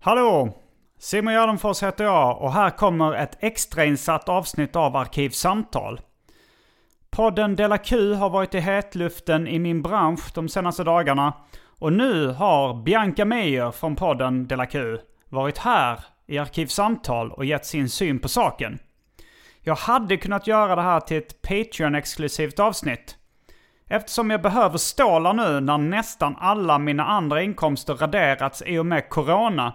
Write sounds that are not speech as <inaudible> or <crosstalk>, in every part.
Hallå! Simon Gärdenfors heter jag och här kommer ett extrainsatt avsnitt av Arkivsamtal. Podden Dela Q har varit i hetluften i min bransch de senaste dagarna och nu har Bianca Meyer från podden Dela Q varit här i Arkivsamtal och gett sin syn på saken. Jag hade kunnat göra det här till ett Patreon-exklusivt avsnitt. Eftersom jag behöver stålar nu när nästan alla mina andra inkomster raderats i och med Corona.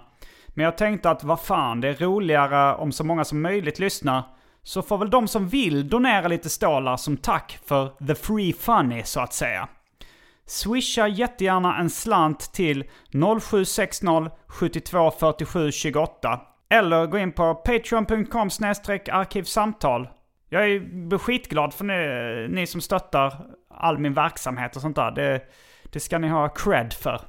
Men jag tänkte att vad fan, det är roligare om så många som möjligt lyssnar. Så får väl de som vill donera lite stålar som tack för the free funny så att säga. Swisha jättegärna en slant till 0760 72 47 28. Eller gå in på patreon.com arkivsamtal. Jag är skitglad för ni, ni som stöttar all min verksamhet och sånt där. Det, det ska ni ha cred för.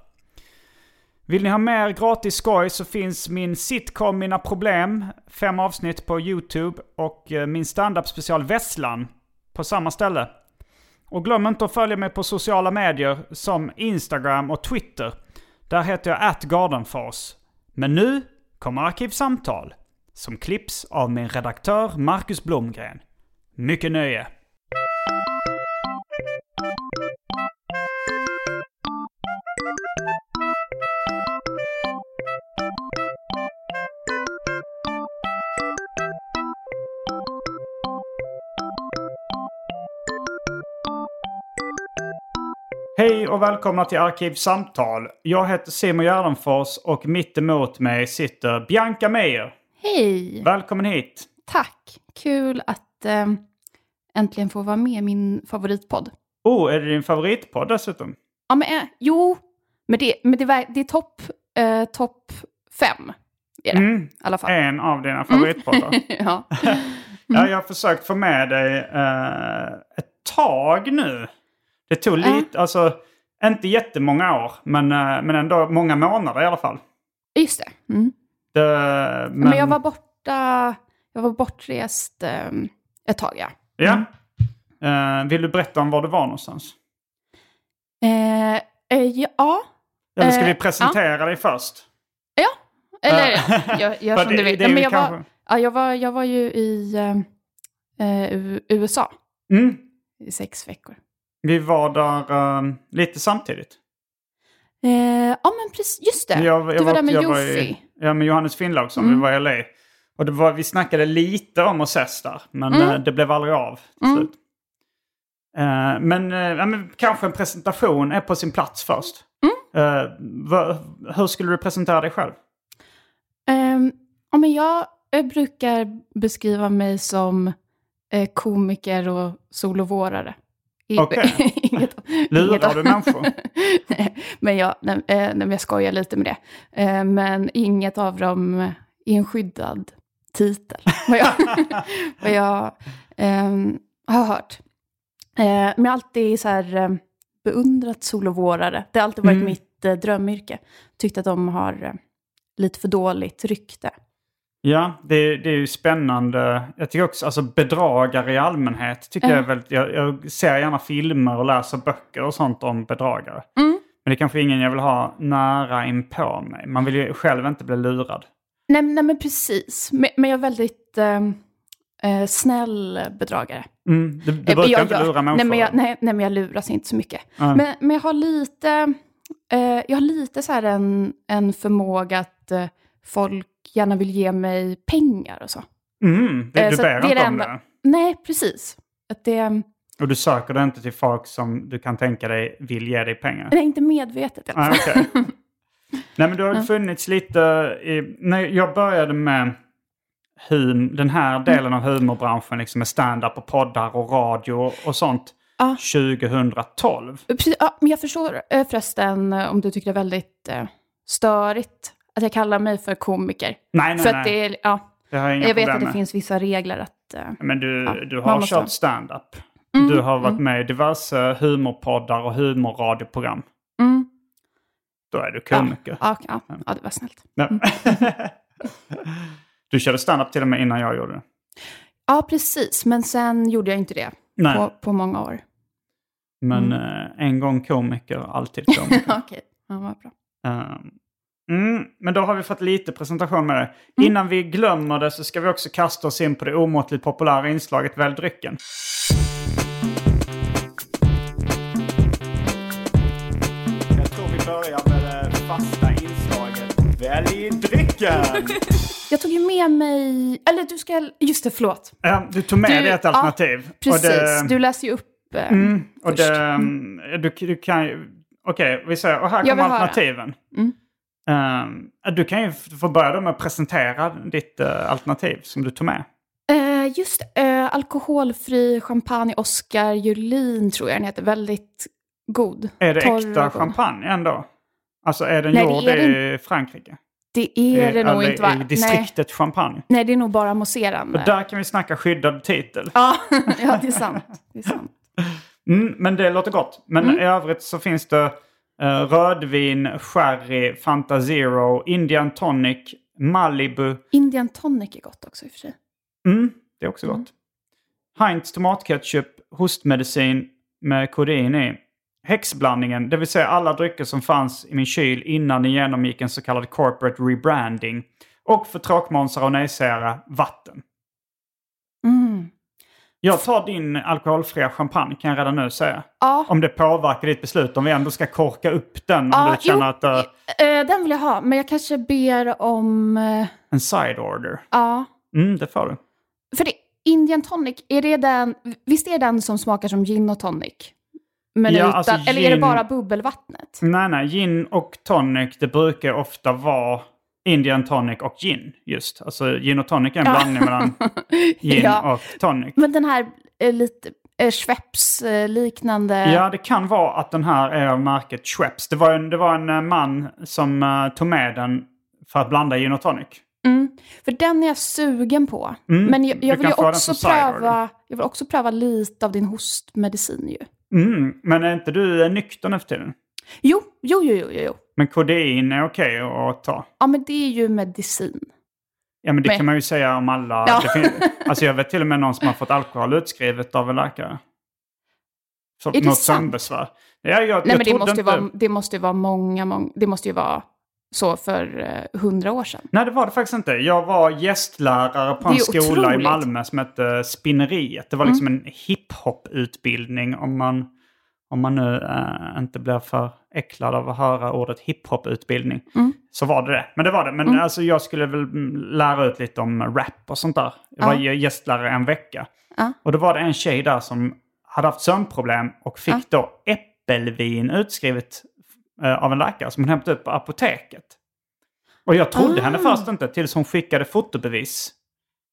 Vill ni ha mer gratis skoj så finns min sitcom Mina Problem, fem avsnitt på YouTube och eh, min standup special Vesslan på samma ställe. Och glöm inte att följa mig på sociala medier som Instagram och Twitter. Där heter jag atgardenfors. Men nu kommer Arkivsamtal. Som klipps av min redaktör Marcus Blomgren. Mycket nöje! Och välkomna till Arkivsamtal. Jag heter Simon Gärdenfors och mitt emot mig sitter Bianca Meijer. Hej! Välkommen hit. Tack! Kul att eh, äntligen få vara med i min favoritpodd. Oh, är det din favoritpodd dessutom? Ja, men eh, jo, men det, men det, det är topp eh, top fem. Är det, Mm. En av dina favoritpoddar. <laughs> ja. Ja, jag har försökt få med dig eh, ett tag nu. Det tog lite, alltså inte jättemånga år, men, eh, men ändå många månader i alla fall. Just det. Mm. Det, Men... jag var borta, jag var bortrest eh, ett tag, ja. Ja. Eh, vill du berätta om var du var någonstans? Eh, eh, ja. Eller ska vi presentera dig först? Ja, eller Eh, gör, <laughs> som det- du vill. Ja, men jag, var, kanske- ja, jag, var, jag var ju i USA Mm. i sex veckor. Vi var där eh, lite samtidigt. Eh, ja, men precis. Just det. Jag- jag du var där åkte- med var Jofi. Ja, med Johannes Finnlaugsson. Mm. Vi var i LA. Och det var, vi snackade lite om att ses där. Men Mm. eh, det blev aldrig av till Mm. slut. Eh, men, eh, men kanske en presentation är på sin plats först. Mm. Eh, vad- hur skulle du presentera dig själv? Ehm, ja, men jag brukar beskriva mig som eh, komiker och solovårare. Okej. <laughs> inget, Lurar inget- du människor? <laughs> men jag, nej, eh, nej, men jag skojar lite med det. Eh, men inget av dem är en skyddad titel. <laughs> Vad jag, vad jag ehm, har hört. Eh, men jag har alltid så här, eh, beundrat solovårare. Det har alltid varit Mm. mitt drömyrke. Tyckt att de har lite för dåligt rykte. Ja, det, det är ju spännande. Jag tycker också, alltså bedragare i allmänhet tycker Ja. jag är väldigt, jag, jag ser gärna filmer och läser böcker och sånt om bedragare. Mm. Men det är kanske ingen jag vill ha nära in på mig. Man vill ju själv inte bli lurad. Nej, nej men precis. Men, men jag är väldigt eh, eh, snäll bedragare. Mm, du, du Eh, brukar jag inte lura människor. nej men, jag, nej, nej, men jag luras inte så mycket. Mm. Men, men jag har lite Eh, jag har lite så här en, en förmåga att eh, folk gärna vill ge mig pengar och så. Mm, det, Eh, du så ber inte om det. Nej, precis. Att det, Och du söker det inte till folk som du kan tänka dig vill ge dig pengar? det är inte medvetet i alla Nej, fall. okej. <laughs> Nej, men du har funnits lite i... När jag började med hum, den här delen av humorbranschen, liksom med stand-up och poddar och radio och sånt, Ja. 2012. Precis, ja, men jag förstår eh, förresten eh, om du tycker det är väldigt eh, störigt att jag kallar mig för komiker. Nej, nej, för nej. att det är, ja, det har jag inga jag vet att det med. finns vissa regler att... eh, Men du, Ja, du har kört stand-up. Mm, Du har varit med i diverse humorpoddar och humorradioprogram. mm, Då är du komiker. ja, ja, ja, det var snällt. Nej. <laughs> du körde stand-up till och med innan jag gjorde det. Ja, precis. Men sen gjorde jag inte det Nej. på, på många år. Men eh, en gång komiker, alltid <laughs> komiker. Okej, ja, vad bra. Ehm, mm, men då har vi fått lite presentation med det. Mm. Innan vi glömmer det så ska vi också kasta oss in på det omåttligt populära inslaget Välj drycken. Jag tror vi börjar med det fasta inslaget Välj drycken! <laughs> Jag tog ju med mig... Eller du ska... Just det, förlåt. Ja, du tog med Du- dig ett ja, alternativ. Precis, Och det, du läser ju upp... eh, mm, och först. det, mm, du, du kan. Okej, vi säger, och här kommer alternativen. Mm. Ehm, du kan ju få börja med att presentera ditt eh, alternativ som du tog med. Eh, just eh, alkoholfri champagne Oscar Julin tror jag den heter. Väldigt god. Är det Torr äkta champagne ändå? Alltså är den Nej, det gjord är i Frankrike? Det är det nog eller inte va? i Nej. distriktet champagne? Nej, det är nog bara mousserande. Och där kan vi snacka skyddad titel. Ja, <laughs> ja, det är sant. Det är sant. Mm, men det låter gott. Men Mm. i övrigt så finns det eh, rödvin, sherry, Fanta Zero, Indian tonic, Malibu. Indian tonic är gott också i och för sig. Mm, det är också gott. Heinz tomatketchup, hostmedicin med kodein i. Häxblandningen, det vill säga alla drycker som fanns i min kyl innan den genomgick en så kallad corporate rebranding. Och för tråkmånsar och nejsägare, vatten. Mm. Jag tar din alkoholfria champagne kan jag redan nu säga. Ja, Om det påverkar ditt beslut, om vi ändå ska korka upp den. Om Ja, du känner jo. att uh, den vill jag ha. Men jag kanske ber om... eh, en side order. ja, Mm, det får du. för det, Indian tonic, är det den... Visst är den som smakar som gin och tonic? Men Ja, utan, alltså Eller är det gin- bara bubbelvattnet? Nej, nej. Gin och tonic, det brukar ofta vara Indian tonic och gin. Just. Alltså gin och tonic är en Ja. blandning mellan <laughs> gin Ja. och tonic. Men den här är lite eh, Schweppes-liknande... Ja, det kan vara att den här är av märket Schweppes. Det var en, det var en eh, man som eh, tog med den för att blanda gin och tonic. Mm, för den är jag sugen på. Mm, Men jag, jag vill också pröva, jag vill också pröva lite av din hostmedicin ju. Mm, men är inte du eh, nykter nu för tiden? Jo, jo, jo, jo, jo. Men kodein är okej att ta. Ja, men det är ju medicin. Ja, men det Men- kan man ju säga om alla. Ja. Det fin- <laughs> alltså jag vet till och med någon som har fått alkohol utskrivet av en läkare. Så, Är något sömnbesvär. Ja, jag, Nej, jag men det måste, inte... vara, det måste vara många, många, det måste ju vara så för eh, hundra år sedan. Nej, det var det faktiskt inte. Jag var gästlärare på en skola i otroligt. Mm. Malmö som hette Spinneriet. Det var liksom en hiphop-utbildning om man, om man nu äh, inte blir för äcklad av att höra ordet hiphop-utbildning. Mm. Så var det det. Men det var det. Men alltså, jag skulle väl mm, lära ut lite om rap och sånt där. Jag var Ja. gästlärare en vecka. Ja. Och då var det en tjej där som hade haft sömnproblem och fick Ja. då äppelvin utskrivet eh, av en läkare som hon hämtade upp på apoteket. Och jag trodde henne Ah. först inte tills hon skickade fotobevis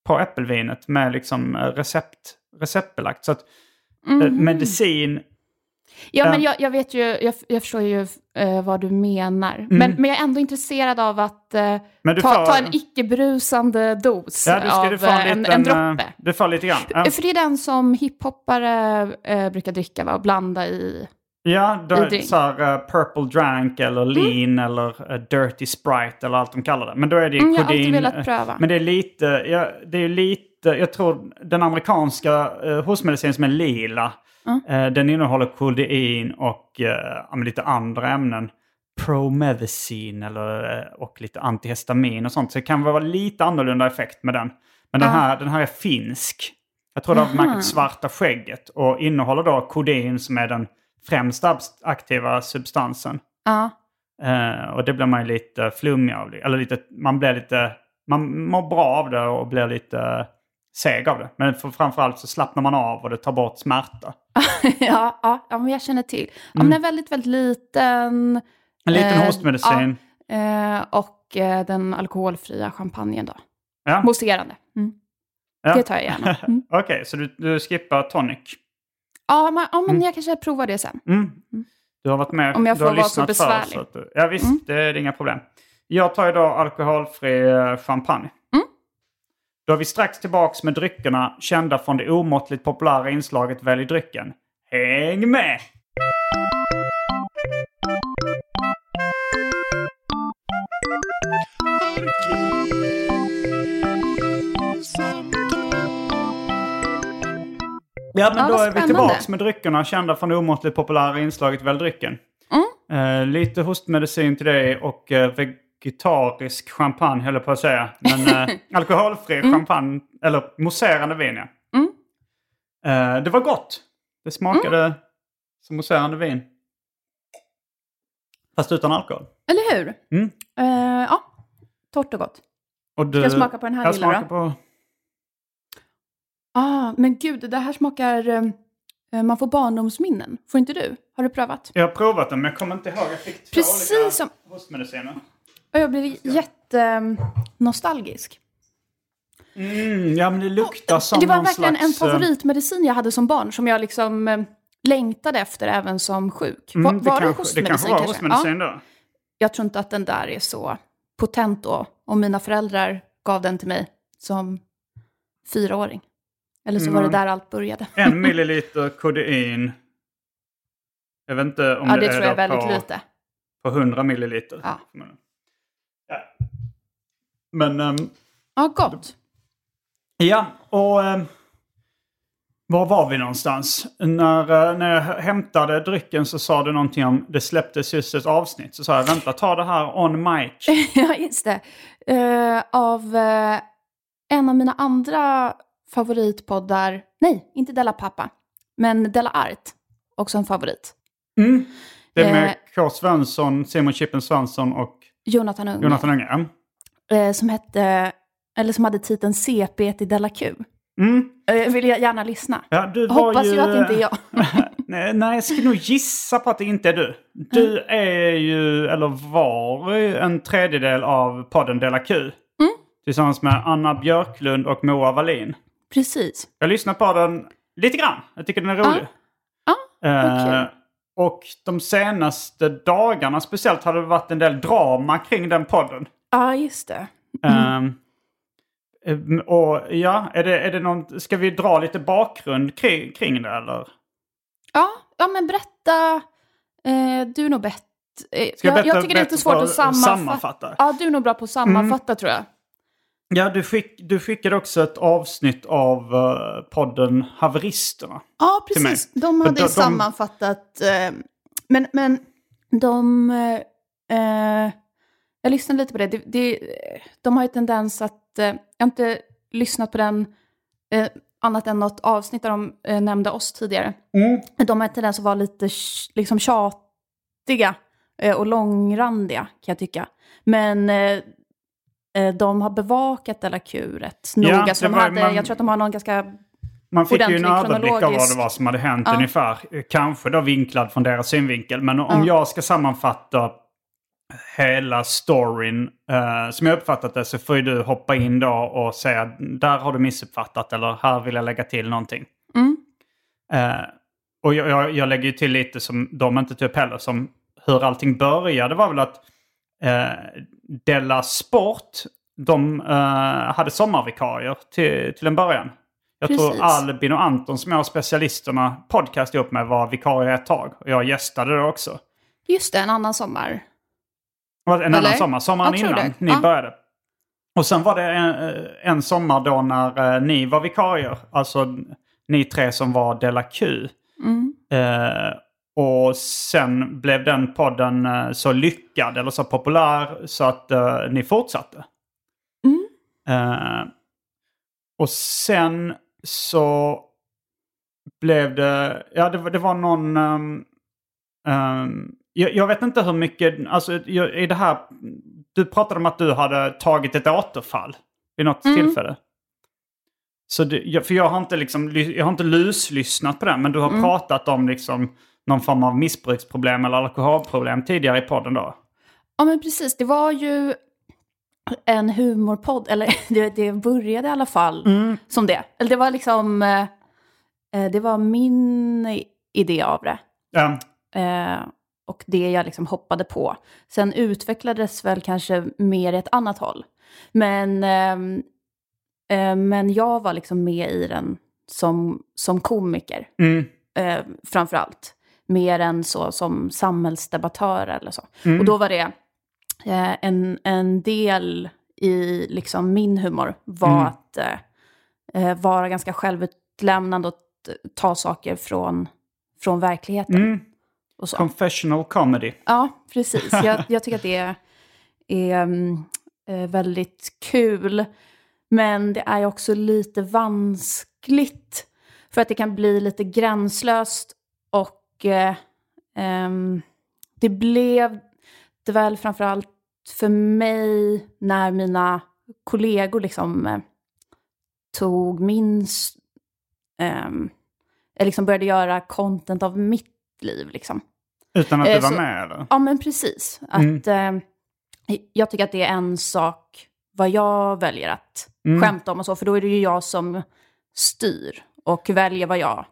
på äppelvinet med liksom recept, receptbelagt. Så att eh, Mhm. medicin, Ja, men jag, jag vet ju, jag, jag förstår ju eh, vad du menar. Men, men jag är ändå intresserad av att eh, Mm. Ta, får- ta en icke-brusande dos ja, av eh, en, en, liten, en eh, droppe. Du får lite grann. Ja, För det är den som hiphoppare eh, brukar dricka va? och blanda i. ja. Mm. så här, eh, purple drank eller lean eller eh, dirty sprite eller allt de kallar det. Men då är det Mm, jag har alltid kodin. velat eh, pröva. Men det är lite, ja, det är lite, jag tror den amerikanska eh, hostmedicin som är lila, Mm. eh, den innehåller kodein och men lite andra ämnen. Promethazine eller, och lite antihistamin och sånt. Så det kan vara lite annorlunda effekt med den. Men den, här, den här är finsk. Jag tror det har märkt svarta skägget och innehåller då kodein som är den främsta abs- aktiva substansen. Ja. Eh, och det blir man ju lite flummig av. Eller lite, man blir lite... Man mår bra av det och blir lite seg av det. Men för, framförallt så slappnar man av och det tar bort smärta. <laughs> ja, ja, ja, men jag känner till. Ja, men en väldigt, väldigt liten. En liten Eh, hostmedicin. Eh, och eh, den alkoholfria champagnen då. Ja. Mousserande. Mm. Ja. Det tar jag gärna. <laughs> Mm. Okej, så du, du skippar tonic. Ja, men, ja, men jag kanske provar det sen. Mm. Du har varit med, Om jag du har får vara så besvärlig. att du- ja visst, det är inga problem. Jag tar idag alkoholfri eh, champagne. Mm. Då är vi strax tillbaks med dryckerna kända från det omåttligt populära inslaget Välj drycken. Häng med! Ja, men Ja, då är vi tillbaks med dryckerna kända från det omåttligt populära inslaget Välj drycken. Mm. Eh, lite hostmedicin till dig och eh, vegetarisk champagne höll jag på att säga. Men eh, <laughs> alkoholfri champagne, eller mousserande vin ja. Mm. Eh, det var gott. Det smakade som mousserande vin. Fast utan alkohol. Eller hur? Mm. Eh, ja, torrt och gott. Och du, Ska jag smaka på den här jag lilla då? på... Ah, men gud, det här smakar... eh, man får barndomsminnen. Får inte du? Har du prövat? Jag har provat den men jag kommer inte ihåg. Jag fick två Precis olika som- hostmediciner. Och jag blir jättenostalgisk. Mm, ja men det luktar som Det var någon verkligen slags, en eh, favoritmedicin jag hade som barn som jag liksom eh, längtade efter även som sjuk. Mm, var var det, kanske, det kanske hostmedicin var hostmedicin Ja, då. jag tror inte att den där är så potent då. Om mina föräldrar gav den till mig som fyraåring. Eller så var det Mm. där allt började. En <laughs> milliliter kodein. Jag vet inte om Ja, det, det är tror jag är väldigt på, lite. på 100 milliliter. Ja. Men ehm, Ja, gott. ja, och ehm, var var vi någonstans? När, eh, när jag hämtade drycken så sa du någonting om det släpptes just ett avsnitt. Så sa jag vänta, ta det här on mic. <laughs> ja, just det. Eh, av eh, en av mina andra favoritpoddar, nej, inte Della Pappa, men Della Art, också en favorit. Mm. Det är med Eh. K. Svensson, Simon Chippen Svensson och Jonathan Unge. Jonathan Unge. eh, som hette, eller som hade titeln CP till Della Q. Mm. Eh, vill jag gärna lyssna. Ja, Hoppas ju att det inte är jag. <laughs> nej, nej, jag skulle nog gissa på att det inte är du. Du Mm. är ju, eller var ju, en tredjedel av podden Dela Q. Mm. Tillsammans med Anna Björklund och Moa Wallin. Precis. Jag lyssnar på den lite grann. Jag tycker den är rolig. Ja, Eh, okej. Och de senaste dagarna speciellt har det varit en del drama kring den podden. Ja, just det. Ehm, ehm, och ja, är det, är det någon, ska vi dra lite bakgrund kring, kring det eller? Ja, ja men berätta. Eh, du är nog bättre. Eh, jag jag, tycker det är lite svårt att sammanfatta. sammanfatta? Ja, du är nog bra på att sammanfatta tror jag. Ja, du, skick, du skickade också ett avsnitt av eh, podden Haveristerna. Ja, precis. De hade de- de- sammanfattat. Eh, men, men de... Eh, jag lyssnade lite på det. det, det de har ju tendens att... Jag har inte lyssnat på den annat än något avsnitt där de nämnde oss tidigare. De har en tendens att vara lite liksom tjatiga och långrandiga kan jag tycka. Men de har bevakat Della rätt Ja, noga. det så de var- hade, man- jag tror att de har någon ganska Man fick ju en överblick av vad det var som hade hänt Ja. ungefär. Eh, Kanske då vinklad från deras synvinkel. Men om Ja. jag ska sammanfatta hela storyn eh, som jag uppfattat det så får ju du hoppa in då och säga där har du missuppfattat eller här vill jag lägga till någonting. Mm. Eh, och jag, jag, jag lägger ju till lite som de inte tog upp heller. Som hur allting började var väl att eh, Della Sport de eh, hade sommarvikarier till, till en början. Jag Precis. tror Albin och Anton som jag har specialisterna podcast ihop med var vikarier ett tag. Och jag gästade det också. Just det, en annan sommar. En Eller? annan sommar, sommaren innan det. ni Ja. började. Och sen var det en, en sommar då när eh, ni var vikarier. Alltså ni tre som var Della Q. Mm. Eh, och sen blev den podden eh, så lyckad eller så populär så att eh, ni fortsatte. Mm. Eh, och sen så blev det, ja det, var- det var någon, ehm, ehm, jag, jag vet inte hur mycket, alltså jag, i det här, du pratade om att du hade tagit ett återfall vid något Mm. tillfälle. Så det, för jag har inte liksom, jag har inte luslyssnat på den, men du har Mm. pratat om liksom någon form av missbruksproblem eller alkoholproblem tidigare i podden då. Ja, men precis. Det var ju en humorpodd, eller <laughs> det, det började i alla fall som det. Eller det var liksom, eh, eh, det var min idé av det. Ja, Eh, och det jag liksom hoppade på. Sen utvecklades väl kanske mer i ett annat håll. Men, men jag var liksom med i den som, som komiker, mm, framför allt. Mer än så som samhällsdebattör eller så. Mm. Och då var det eh, en, en del i liksom min humor var Mm. att eh, eh, vara ganska självutlämnande och ta saker från, från verkligheten. mm. Och så. Confessional comedy. Ja, precis. Jag, <laughs> jag tycker att det är, är mm, eh, väldigt kul. Men det är också lite vanskligt. För att det kan bli lite gränslöst. Och eh, ehm, det blev det väl framförallt för mig när mina kollegor liksom eh, tog min... ehm, eh, liksom började göra content av mitt liv. Liksom. Utan att Eh, du var så- med eller? Ja, men precis. Att, eh, jag tycker att det är en sak vad jag väljer att skämta om och så, för då är det ju jag som styr och väljer vad jag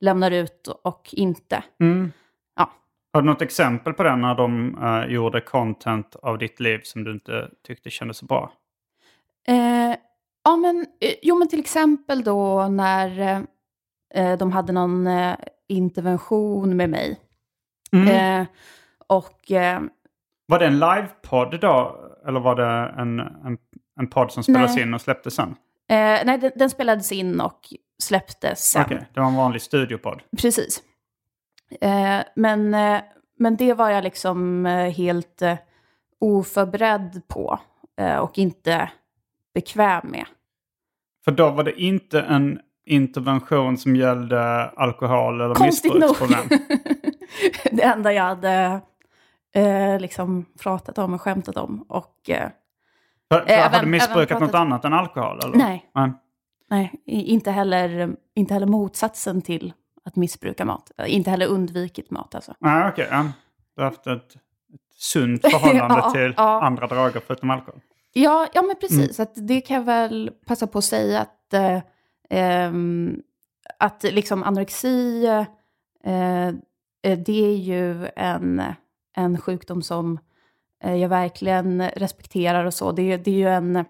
lämnar ut och inte. Mm. Ja. Har du något exempel på det när de eh, gjorde content av ditt liv som du inte tyckte kändes så bra? Eh, ja, men, eh, jo, men till exempel då när eh, de hade någon eh, intervention med mig. Mm. Eh, och Var det en livepodd då? Eller var det en, en, en podd som spelades Nej. in och släpptes sen? Eh, nej, den, den spelades in och släpptes sen. Okej, det var en vanlig studiopodd. Precis. Eh, men, eh, men det var jag liksom eh, helt eh, oförberedd på eh, och inte bekväm med. För då var det inte en intervention som gällde alkohol eller Konstigt missbruksproblem. <laughs> det enda jag hade liksom pratat om och skämtat om. Och, För, för Även- hade du missbrukat även något pratat- annat än alkohol? Eller? nej, Nej. nej inte, heller, inte heller motsatsen till att missbruka mat. Inte heller undvikit mat alltså. Nej, okej. ja. Du har haft ett, ett sunt förhållande <laughs> Ja, till ja. andra droger förutom alkohol. Ja, ja men precis. Att det kan jag väl passa på att säga att, eh, ehm, att liksom anorexi, eh, eh, det är ju en, en sjukdom som jag verkligen respekterar och så. Det, det är ju en... Eh,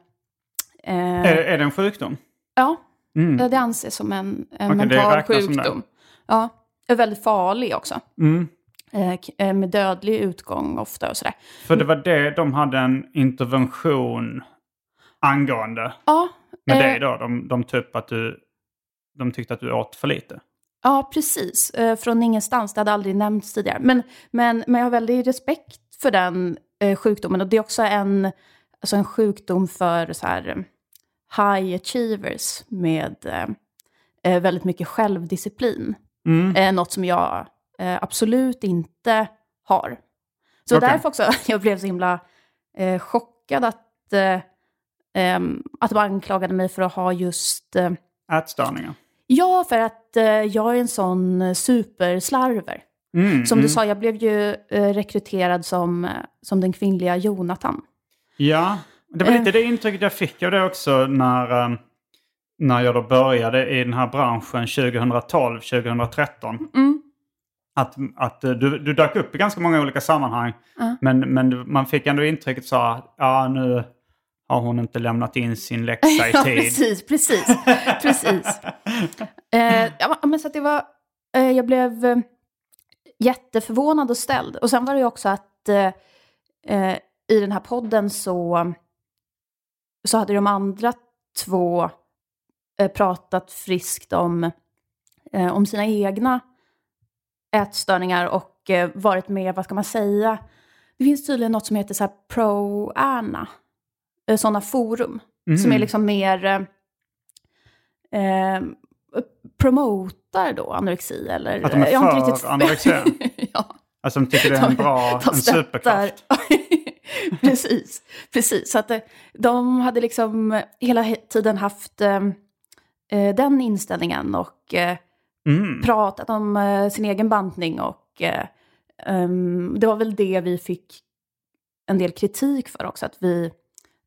Är, är det en sjukdom? ja, Mm. det anses som en, en det mental sjukdom. Ja, är väldigt farlig också. Mm. Eh, eh, med dödlig utgång ofta och sådär. För det var det de hade en intervention angående Ja, med eh, dig då. De, de, typ att du, de tyckte att du åt för lite. Ja, precis. Eh, från ingenstans. Det hade aldrig nämnts tidigare. Men, men, men jag har väldigt respekt för den eh, sjukdomen. Och det är också en, alltså en sjukdom för så här, eh, high achievers med eh, eh, väldigt mycket självdisciplin. Mm. Eh, något som jag eh, absolut inte har. Så Okej. därför också <laughs> jag blev så himla eh, chockad att, eh, att de anklagade mig för att ha just eh, Ätstörningar. Ja, för att eh, jag är en sån eh, superslarver. Mm, Som mm. du sa, jag blev ju eh, rekryterad som, som den kvinnliga Jonathan. Ja, det var Eh. lite det intrycket jag fick av det också när, eh, när jag då började i den här branschen 2012-2013. Mm. Att, att eh, du, du dök upp i ganska många olika sammanhang. Ja. Men, men man fick ändå intrycket så att ja, nu har hon inte lämnat in sin läxa i <laughs> Ja, tid. precis, precis. precis. <laughs> Eh, ja, men så att det var, eh, jag blev jätteförvånad och ställd. Och sen var det ju också att eh, eh, i den här podden så, så hade de andra två eh, pratat friskt om, eh, om sina egna ätstörningar och eh, varit med, vad ska man säga, det finns tydligen något som heter så här pro-ana, eh, sådana forum, som är liksom mer promotar då anorexi eller... Att de är jag har för inte riktigt- anorexia? <laughs> ja. Alltså de tycker det är en bra, en superkraft. <laughs> precis, precis. Så att eh, de hade liksom hela he- tiden haft eh, eh, den inställningen och eh, Mm. pratat om eh, sin egen bantning och ehm, det var väl det vi fick en del kritik för också, att vi,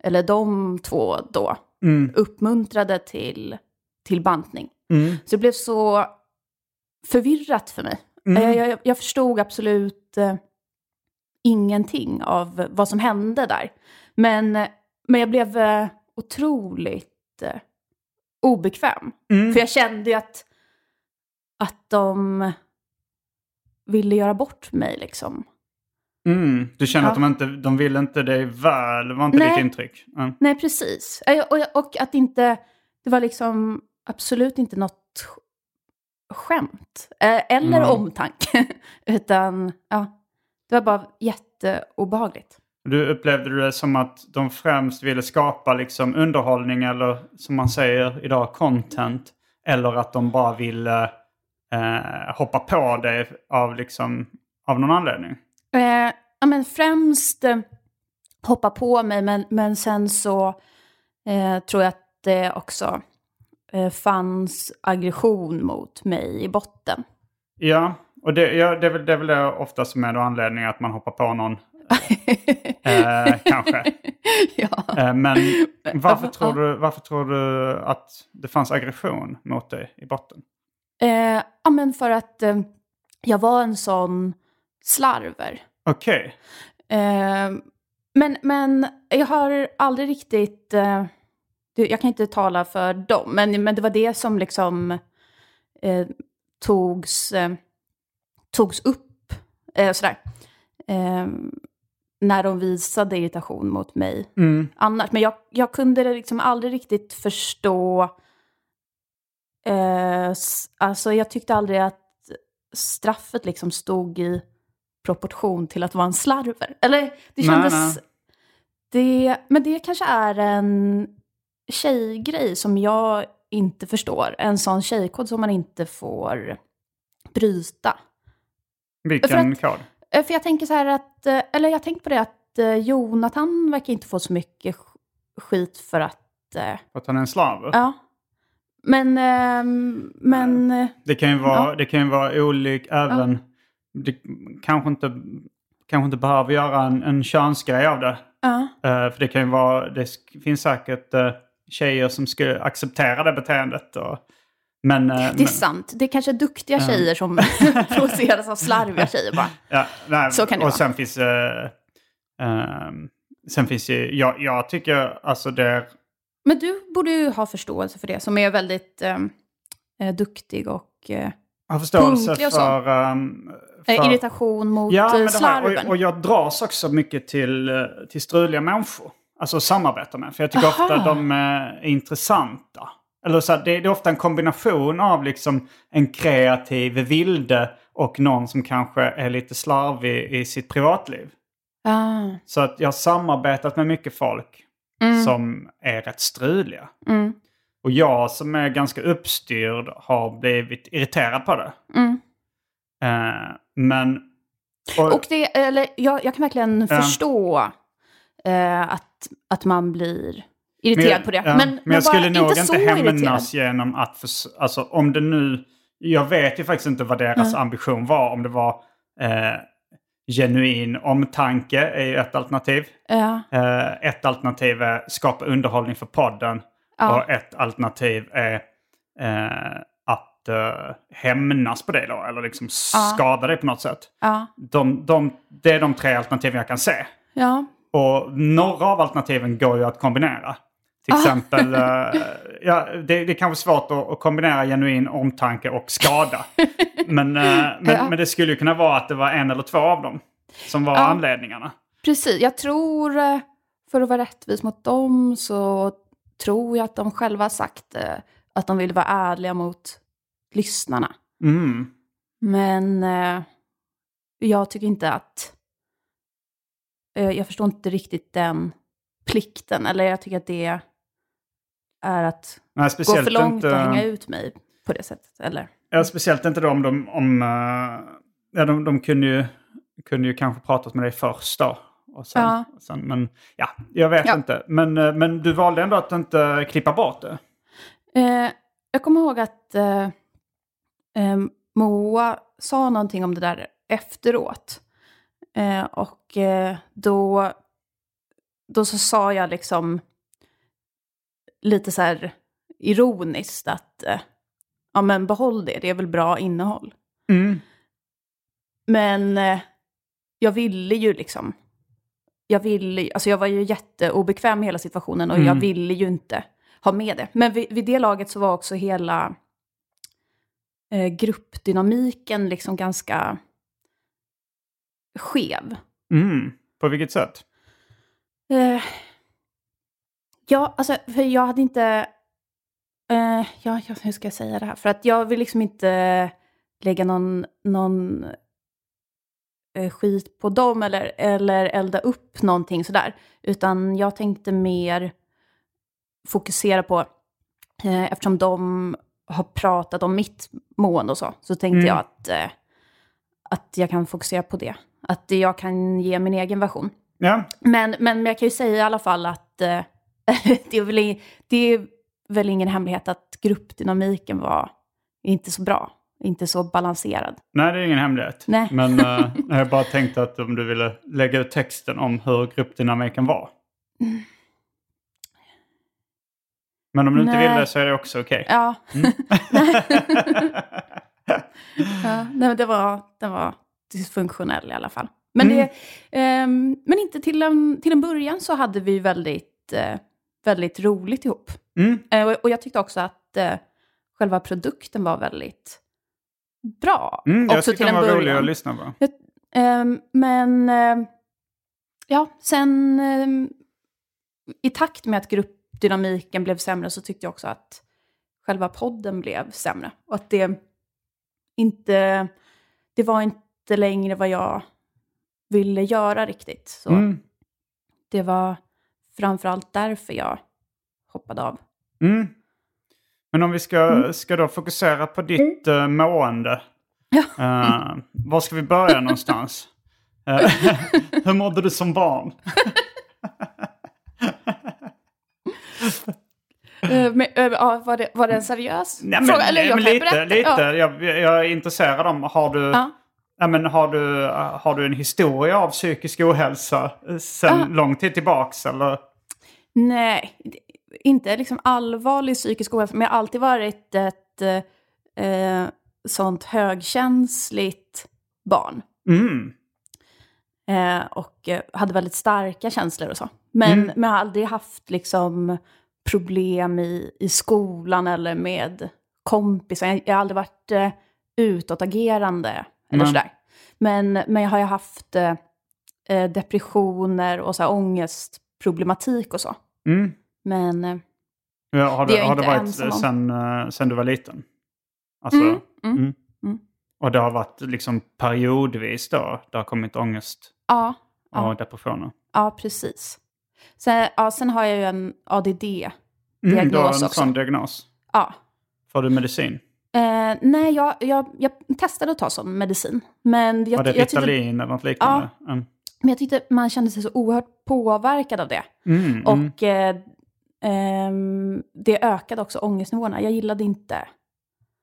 eller de två då, Mm. uppmuntrade till, till bantning. Mm. Så det blev så förvirrat för mig. Mm. Eh, Jag, jag förstod absolut eh, ingenting av vad som hände där. Men, eh, men jag blev eh, otroligt eh, obekväm. Mm. För jag kände ju att, att de ville göra bort mig liksom. Mm. Du känner Ja. att de inte de vill inte dig väl, var inte Nej. ditt intryck? Mm. Nej, precis. Eh, Och, och att inte, det var liksom absolut inte något sk- skämt. eh, Eller Mm. omtanke. <laughs> Utan, ja, det var bara jätteobehagligt. Du upplevde det som att de främst ville skapa liksom underhållning eller som man säger idag content. Eller att de bara ville eh, hoppa på dig av, liksom, av någon anledning. Eh, ja, men främst eh, hoppa på mig, men, men sen så eh, tror jag att det också fanns aggression mot mig i botten. Ja, och det, ja, det, är väl, det är väl det ofta som är då anledningen att man hoppar på någon. <laughs> Eh, kanske. <laughs> ja. Eh, men varför tror, du, varför tror du att det fanns aggression mot dig i botten? Eh, ja, men för att eh, jag var en sån slarver. Okej. Eh, men, men jag har aldrig riktigt... Jag kan inte tala för dem, men, men det var det som liksom eh, togs, eh, togs upp eh, sådär. Eh, när de visade irritation mot mig Mm. annars. Men jag, jag kunde liksom aldrig riktigt förstå... Eh, alltså jag tyckte aldrig att straffet liksom stod i proportion till att vara en slarver. Eller det Nej, kändes... nej. Det, men det kanske är en tjejgrej som jag inte förstår. En sån tjejkod som man inte får bryta. Vilken kod? Eh, För jag tänker så här att, eh, eller jag tänker på det att eh, Jonathan verkar inte få så mycket sk- skit för att, För att han är en slav? ja. Men, ehm, men, Det kan ju vara, Ja. det kan ju vara olik även... Det kanske inte, kanske inte behöver göra en, en könsgrej av det. ja. För det kan ju vara, det finns säkert tjejer som skulle acceptera det beteendet. Och, men, eh, Det är men, sant. Det är kanske duktiga tjejer som <laughs> provoceras av slarviga tjejer bara. ja, nej, Så kan det och vara. sen finns eh, ehm, Sen finns ju, jag, jag tycker alltså det... Men du borde ju ha förståelse för det, som är väldigt ehm, eh, duktig och eh, förståelse Punktlig och så. för... eh, för irritation mot Ja, eh, slarven. och, och jag dras också mycket till, eh, till struliga människor. Alltså samarbeta med. För jag tycker Aha. ofta de eh, är intressanta. Eller så här, det, det är ofta en kombination av liksom en kreativ vilde och någon som kanske är lite slarvig i sitt privatliv. Ah, Så att jag har samarbetat med mycket folk som är rätt struliga. mm, Och jag som är ganska uppstyrd har blivit irriterad på det. mm. Eh, men... och- Och det, eller, jag, jag kan verkligen Ja. förstå eh, att, att man blir irriterad på det. ja, Men, men jag skulle bara nog inte hämnas genom att... Förs- alltså om det nu... Jag vet ju faktiskt inte vad deras ambition var. Om det var eh, genuin omtanke är ju ett alternativ. Ja, Eh, ett alternativ är skapa underhållning för podden. Ja. Och ett alternativ är eh, att eh, hämnas på det då. Eller liksom skada dig på något sätt. ja, De, de, det är de tre alternativen jag kan se. ja. Och några av alternativen går ju att kombinera. Ah. Till exempel, <laughs> eh, ja, det, det är kanske svårt att, att kombinera genuin omtanke och skada. <laughs> men, eh, men, Ja. men det skulle ju kunna vara att det var en eller två av dem som var Ja. anledningarna. Precis, jag tror, eh, för att vara rättvis mot dem, så tror jag att de själva sagt att de vill vara ärliga mot lyssnarna. Mm. Men jag tycker inte att... Eh, jag förstår inte riktigt den plikten. Eller jag tycker att det är att Nej, gå för långt inte, och hänga ut mig på det sättet. Eller? Ja, speciellt inte då om de... Om, eh, ja, de, de kunde ju kunde ju kanske pratat med dig först då. Och sen, Ja. och sen, men ja, jag vet Ja. inte. Men, eh, men du valde ändå att inte klippa bort det. Eh, jag kommer ihåg att eh, Moa sa någonting om det där efteråt. Eh, och eh, då, då så sa jag liksom lite så här ironiskt att eh, ja men behåll det, det är väl bra innehåll. Mm. Men eh, jag ville ju liksom, jag ville, alltså jag var ju jätteobekväm med hela situationen och jag Mm. ville ju inte ha med det. Men vid, vid det laget så var också hela eh, gruppdynamiken liksom ganska skev. Mm. På vilket sätt? Eh, ja, alltså för jag hade inte... Eh, ja, hur ska jag säga det här? För att jag vill liksom inte lägga någon, någon eh, skit på dem eller, eller elda upp någonting sådär. Utan jag tänkte mer fokusera på, eftersom de har pratat om mitt mående och så, så tänkte Mm. jag att, att jag kan fokusera på det. Att jag kan ge min egen version. Ja, Men, men jag kan ju säga i alla fall att eh, <laughs> det, är väl, det är väl ingen hemlighet att gruppdynamiken var inte så bra, inte så balanserad. nej det är ingen hemlighet. Nej. Men eh, <laughs> jag bara tänkte att om du ville lägga ut texten om hur gruppdynamiken var. Men om du inte Nej. vill det så är det också okej. Ja, Mm. <laughs> ja nej, men det var, den var dysfunktionell i alla fall. Men, Mm. det, ehm, men inte till en, till en början så hade vi väldigt, eh, väldigt roligt ihop. Mm. Eh, och, och jag tyckte också att eh, själva produkten var väldigt bra. Mm, jag också tyckte den var rolig att lyssna på. Ehm, men ehm, ja, sen ehm, i takt med att gruppdynamiken blev sämre så tyckte jag också att själva podden blev sämre. Och att det inte, det var inte längre vad jag ville göra riktigt. Så Mm. det var framförallt därför jag hoppade av. Mm. Men om vi ska, Mm. ska då fokusera på ditt uh, mående. Uh, var ska vi börja någonstans? <laughs> Eh, <laughs> hur mådde du som barn? <laughs> Men, ja, var, det, var det en seriös Nej, men, fråga? Eller jag men lite, berätta. lite. Ja. Jag, jag är intresserad om, har du, Ja. Ja, men har du, har du en historia av psykisk ohälsa uh, sen Ja. lång tid tillbaks? Eller? Nej, inte liksom allvarlig psykisk ohälsa, men jag har alltid varit ett eh, sånt högkänsligt barn. Mm. Eh, och eh, hade väldigt starka känslor och så. Men, Mm. men jag har aldrig haft liksom problem i, i skolan eller med kompisar. Jag, jag har aldrig varit eh, utåtagerande eller sådär. Men, men jag har ju haft eh, eh, depressioner och så här ångestproblematik och så. Mm. Men eh, Ja, har Det det, är jag har det inte varit ensam om. sen, uh, sen du var liten? Alltså, Mm, mm, mm. mm. Och det har varit liksom periodvis då? Det har kommit ångest ja, och ja, depressioner? ja, precis. Sen, ja, sen har jag ju en ADD-diagnos Mm, du har en också. sån diagnos? Ja. Får du medicin? Eh, nej, jag, jag, jag testade att ta sån medicin. Men jag, Var det jag, tyckte, Ritalin eller något liknande? Mm. men jag tyckte man kände sig så oerhört påverkad av det. Mm, mm. Och eh, ehm, det ökade också ångestnivåerna. Jag gillade inte...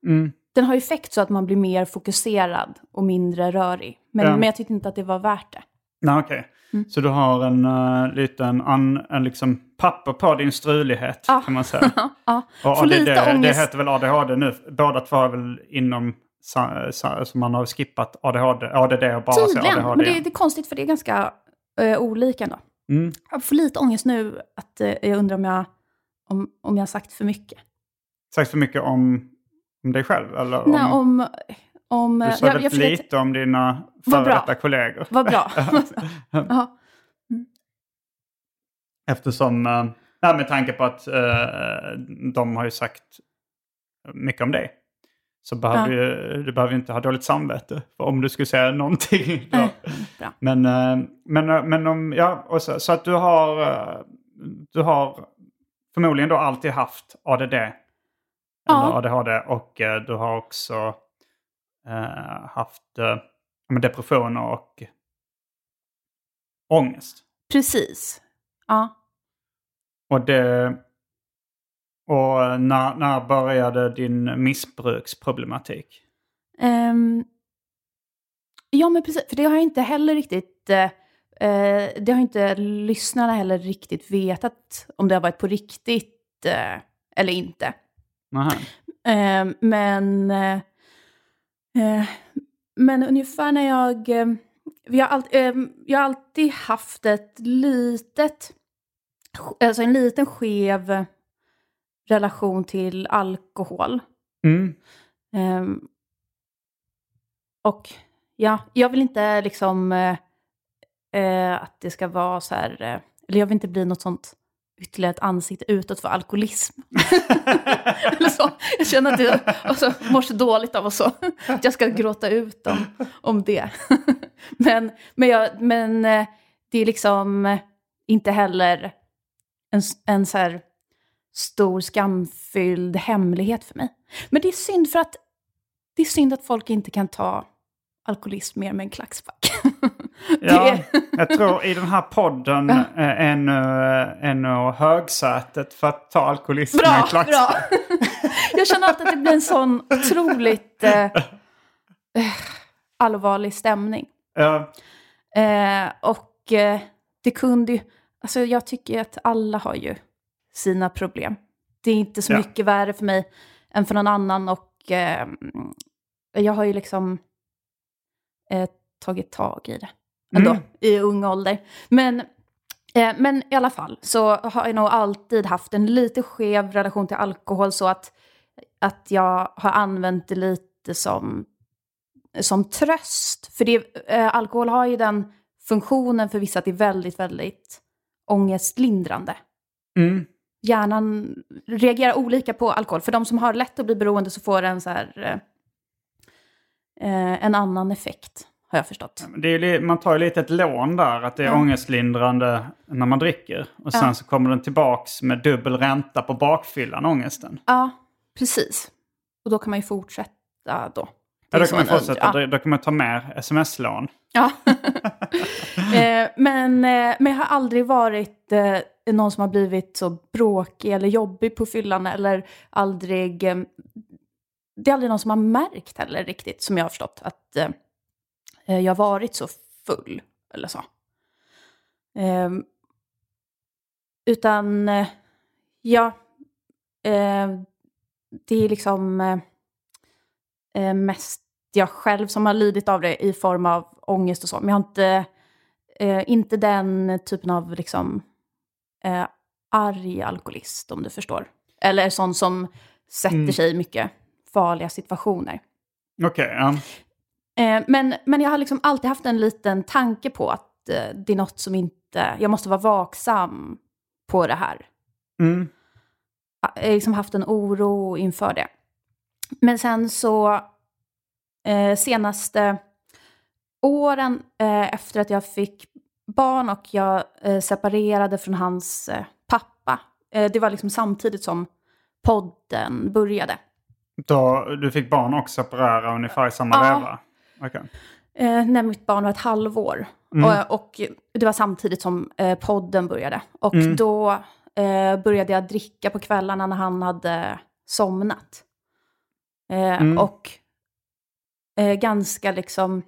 Mm. Den har ju effekt så att man blir mer fokuserad och mindre rörig. Men, Ja. men jag tyckte inte att det var värt det. Nej, okej. Mm. Så du har en uh, liten an, en liksom papper på din strulighet Ja. kan man säga. <laughs> ja, Och får ADD, lite det heter väl ADHD nu? Båda två är väl inom... Så man har skippat ADHD, ADD och bara Tydligen, ADHD. men det, det är konstigt för det är ganska eh, olika ändå. Mm. Jag får lite ångest nu att eh, jag undrar om jag, om, om jag har sagt för mycket. Sagt för mycket om, om dig själv? Eller om, Nej, om... om du sa jag, väldigt jag försökte- lite om dina före detta kollegor. Vad bra. <laughs> <laughs> ja. Eftersom, nej, med tanke på att eh, de har ju sagt mycket om dig. Så behöver du, du behöver inte ha dåligt samvete för om du skulle säga någonting. <laughs> bra. Men, eh, men, eh, men om, ja, så, så att du har, eh, du har förmodligen då alltid haft ADD. Eller Ja. ADHD och eh, du har också eh, haft eh, ja, depressioner och ångest. Precis. Ja. Och det... Och när, när började din missbruksproblematik? Ehm, ja, men precis. För det har jag inte heller riktigt... eh, det har inte lyssnarna heller riktigt vetat om det har varit på riktigt eh, eller inte. Eh, men, men ungefär när jag... Vi har all, jag har alltid haft ett litet... Alltså en liten skev relation till alkohol. Mm. Ehm, och ja, jag vill inte liksom eh, eh, att det ska vara så här... Eh, eller jag vill inte bli något sånt ytterligare ett ansikte utåt för alkoholism. <laughs> eller så. Jag känner att jag alltså, mår så dåligt av och så. Att jag ska gråta ut om, om det. <laughs> men, men, jag, men eh, det är liksom inte heller en, en så här stor skamfylld hemlighet för mig. Men det är synd för att det är synd att folk inte kan ta alkoholism mer med en klackspark. <laughs> Ja, jag tror i den här podden är är nu högsätet för att ta alkoholism med Bra, klack. <laughs> bra. Jag känner alltid att det blir en sån otroligt eh, eh, allvarlig stämning. Ja, Eh, och eh, det kunde ju, alltså jag tycker att alla har ju sina problem. Det är inte så Ja. mycket värre för mig än för någon annan och eh, jag har ju liksom eh, tagit tag i det ändå Mm. i ung ålder. Men, eh, men i alla fall så har jag nog alltid haft en lite skev relation till alkohol så att, att jag har använt det lite som som tröst. För det, eh, alkohol har ju den funktionen för vissa att det är väldigt, väldigt ångestlindrande. mm. Hjärnan reagerar olika på alkohol. För de som har lätt att bli beroende så får den så här, eh, eh, en annan effekt, har jag förstått. Det är, man tar ju lite ett lån där, att det är Ja. ångestlindrande när man dricker. Och sen Ja. så kommer den tillbaks med dubbel ränta på bakfyllan, ångesten. Ja, precis. Och då kan man ju fortsätta då. Ja, då kan man fortsätta, ja. då kan man ta mer sms-lån. Ja. <laughs> <laughs> eh, men, eh, men jag har aldrig varit eh, någon som har blivit så bråkig eller jobbig på fyllan eller aldrig... Eh, det är aldrig någon som har märkt heller riktigt, som jag har förstått, att eh, eh, jag har varit så full eller så. Ehm, utan, ja, det är liksom mest jag själv som har lidit av det i form av ångest och så. Men jag har inte, eh, inte den typen av liksom, eh, arg alkoholist, om du förstår. Eller sån som sätter Mm. sig i mycket farliga situationer. Okej, ja. Eh, men, men jag har liksom alltid haft en liten tanke på att eh, det är något som inte... Jag måste vara vaksam på det här. Mm. Jag har liksom haft en oro inför det. Men sen så eh, senaste åren eh, efter att jag fick barn och jag eh, separerade från hans eh, pappa. Eh, det var liksom samtidigt som podden började. Då, du fick barn och separera ungefär i samma Ja. veva? Okej. Eh, när mitt barn var ett halvår. Och, och det var samtidigt som podden började. Och då eh, började jag dricka på kvällarna när han hade somnat. Eh, Och eh, ganska liksom,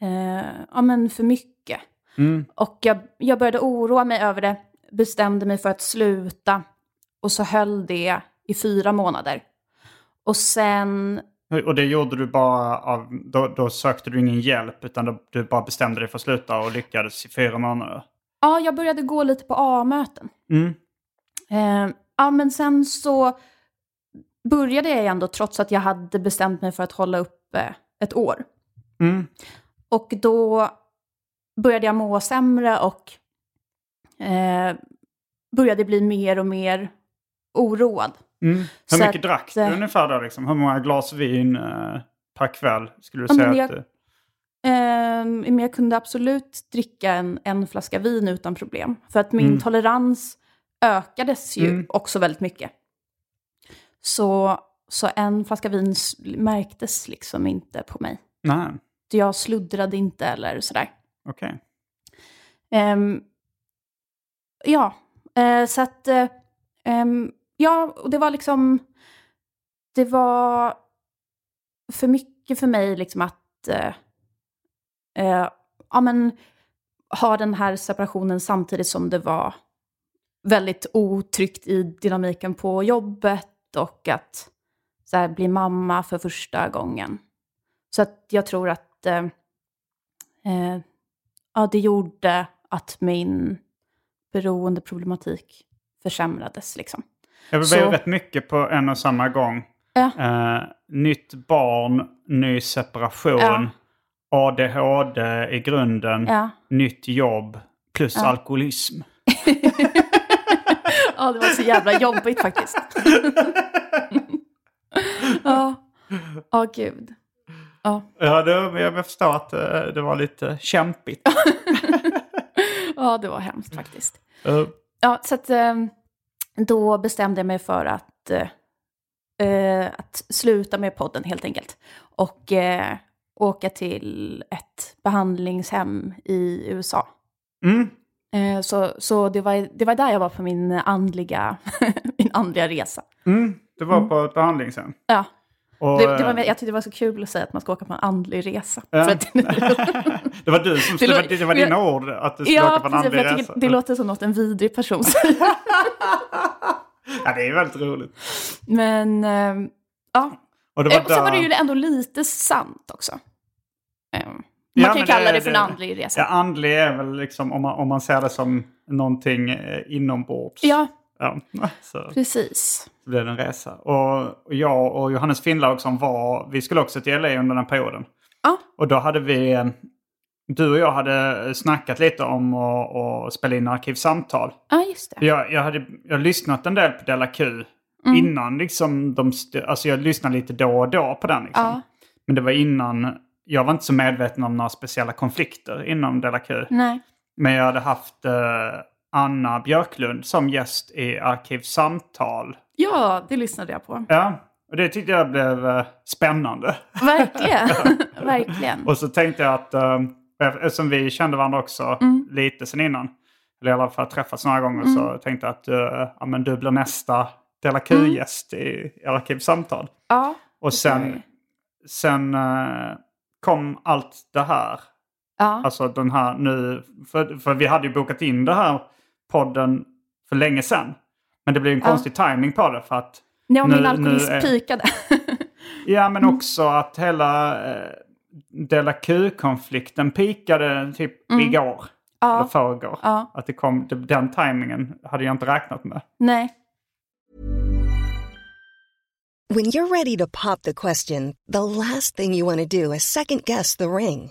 eh, ja men för mycket. Mm. Och jag, jag började oroa mig över det, bestämde mig för att sluta. Och så höll det i fyra månader. Och sen Och det gjorde du bara av... Då, då sökte du ingen hjälp utan då, du bara bestämde dig för att sluta och lyckades i fyra månader? Ja, jag började gå lite på A-möten. Mm. Eh, ja, men sen så började jag ändå trots att jag hade bestämt mig för att hålla upp eh, ett år. Mm. Och då började jag må sämre och eh, började bli mer och mer oroad. Mm. Hur mycket att, drack du eh, ungefär då? Liksom? Hur många glas vin eh, per kväll skulle du Ja, säga men att jag- du... Eh, men jag kunde absolut dricka en, en flaska vin utan problem. För att min tolerans ökades ju Mm. också väldigt mycket. Så, så en flaska vin märktes liksom inte på mig. Nej, Jag sluddrade inte eller sådär. okej. Ehm, ja, eh, så att... ehm, ja, och det var liksom... Det var för mycket för mig liksom att... eh, ja, men ha den här separationen samtidigt som det var väldigt otryggt i dynamiken på jobbet och att så här, bli mamma för första gången. Så att jag tror att eh, eh, ja, det gjorde att min beroendeproblematik försämrades. Liksom. Det blev Så- rätt mycket på en och samma gång. Ja. Eh, nytt barn, ny separation, Ja. ADHD i grunden, Ja. nytt jobb plus Ja. alkoholism. <laughs> ja, det var så jävla jobbigt faktiskt. <laughs> ja, ja gud. Ja. Ja, det, jag förstår att eh, det var lite kämpigt. <laughs> ja, det var hemskt faktiskt. Eh, Ja, så att eh, då bestämde jag mig för att, eh, att sluta med podden helt enkelt. Och eh, åka till ett behandlingshem i USA. mm. Så så det, var, det var där jag var på min andliga, <laughs> min andliga resa. Mm. Det var på ett behandlingshem. Ja, Och, det, det var, eh, jag tyckte det var så kul att säga att man ska åka på en andlig resa. Ja. Att, <laughs> det var du som Det det, var, det var dina ord att du skulle ja, åka på en precis. andlig Jag resa. det låter som något en vidrig person säger. <laughs> <laughs> Ja, det är väldigt roligt. Men eh, ja, Och det var Eh, och sen var det ju ändå lite sant också. Man Ja, kan kalla det, för en andlig resa. Ja, andlig är väl liksom om man, om man ser det som någonting eh, inombords. Ja, Ja, så precis. blev det en resa. Och, och jag och Johannes Finnlaug som var, vi skulle också till LA under den perioden. Ja. Och då hade vi, eh, du och jag hade snackat lite om att, att spela in arkivsamtal. Ja, just det. Jag, jag hade jag lyssnat en del på Della Q Mm. innan liksom de, alltså jag lyssnade lite då och då på den liksom. Ja. Men det var innan, jag var inte så medveten om några speciella konflikter inom Della Q. Nej. Men jag hade haft eh, Anna Björklund som gäst i Arkivsamtal. Ja, det lyssnade jag på. Ja, och det tyckte jag blev eh, spännande. Verkligen. <laughs> Verkligen. och så tänkte jag att, eh, eftersom vi kände varandra också Mm. lite sen innan, eller i alla fall träffats några gånger, så tänkte jag att eh, ja, men du blir nästa Della Q-gäst i, i Arkivsamtal. Ja. Och sen, Okej. sen eh, kom allt det här. Ja. Alltså den här nu, för, för vi hade ju bokat in det här podden för länge sedan. Men det blev en Ja. konstig timing på det för att, Ja, nu- min alkoholism nu är- pikade. <laughs> ja men Mm. också att hela eh, Della Q-konflikten pikade typ igår. Eller Mm. Ja. förrgår. Ja. Att det kom, det, den timingen hade jag inte räknat med. Nej. When you're ready to pop the question, the last thing you want to do is second guess the ring.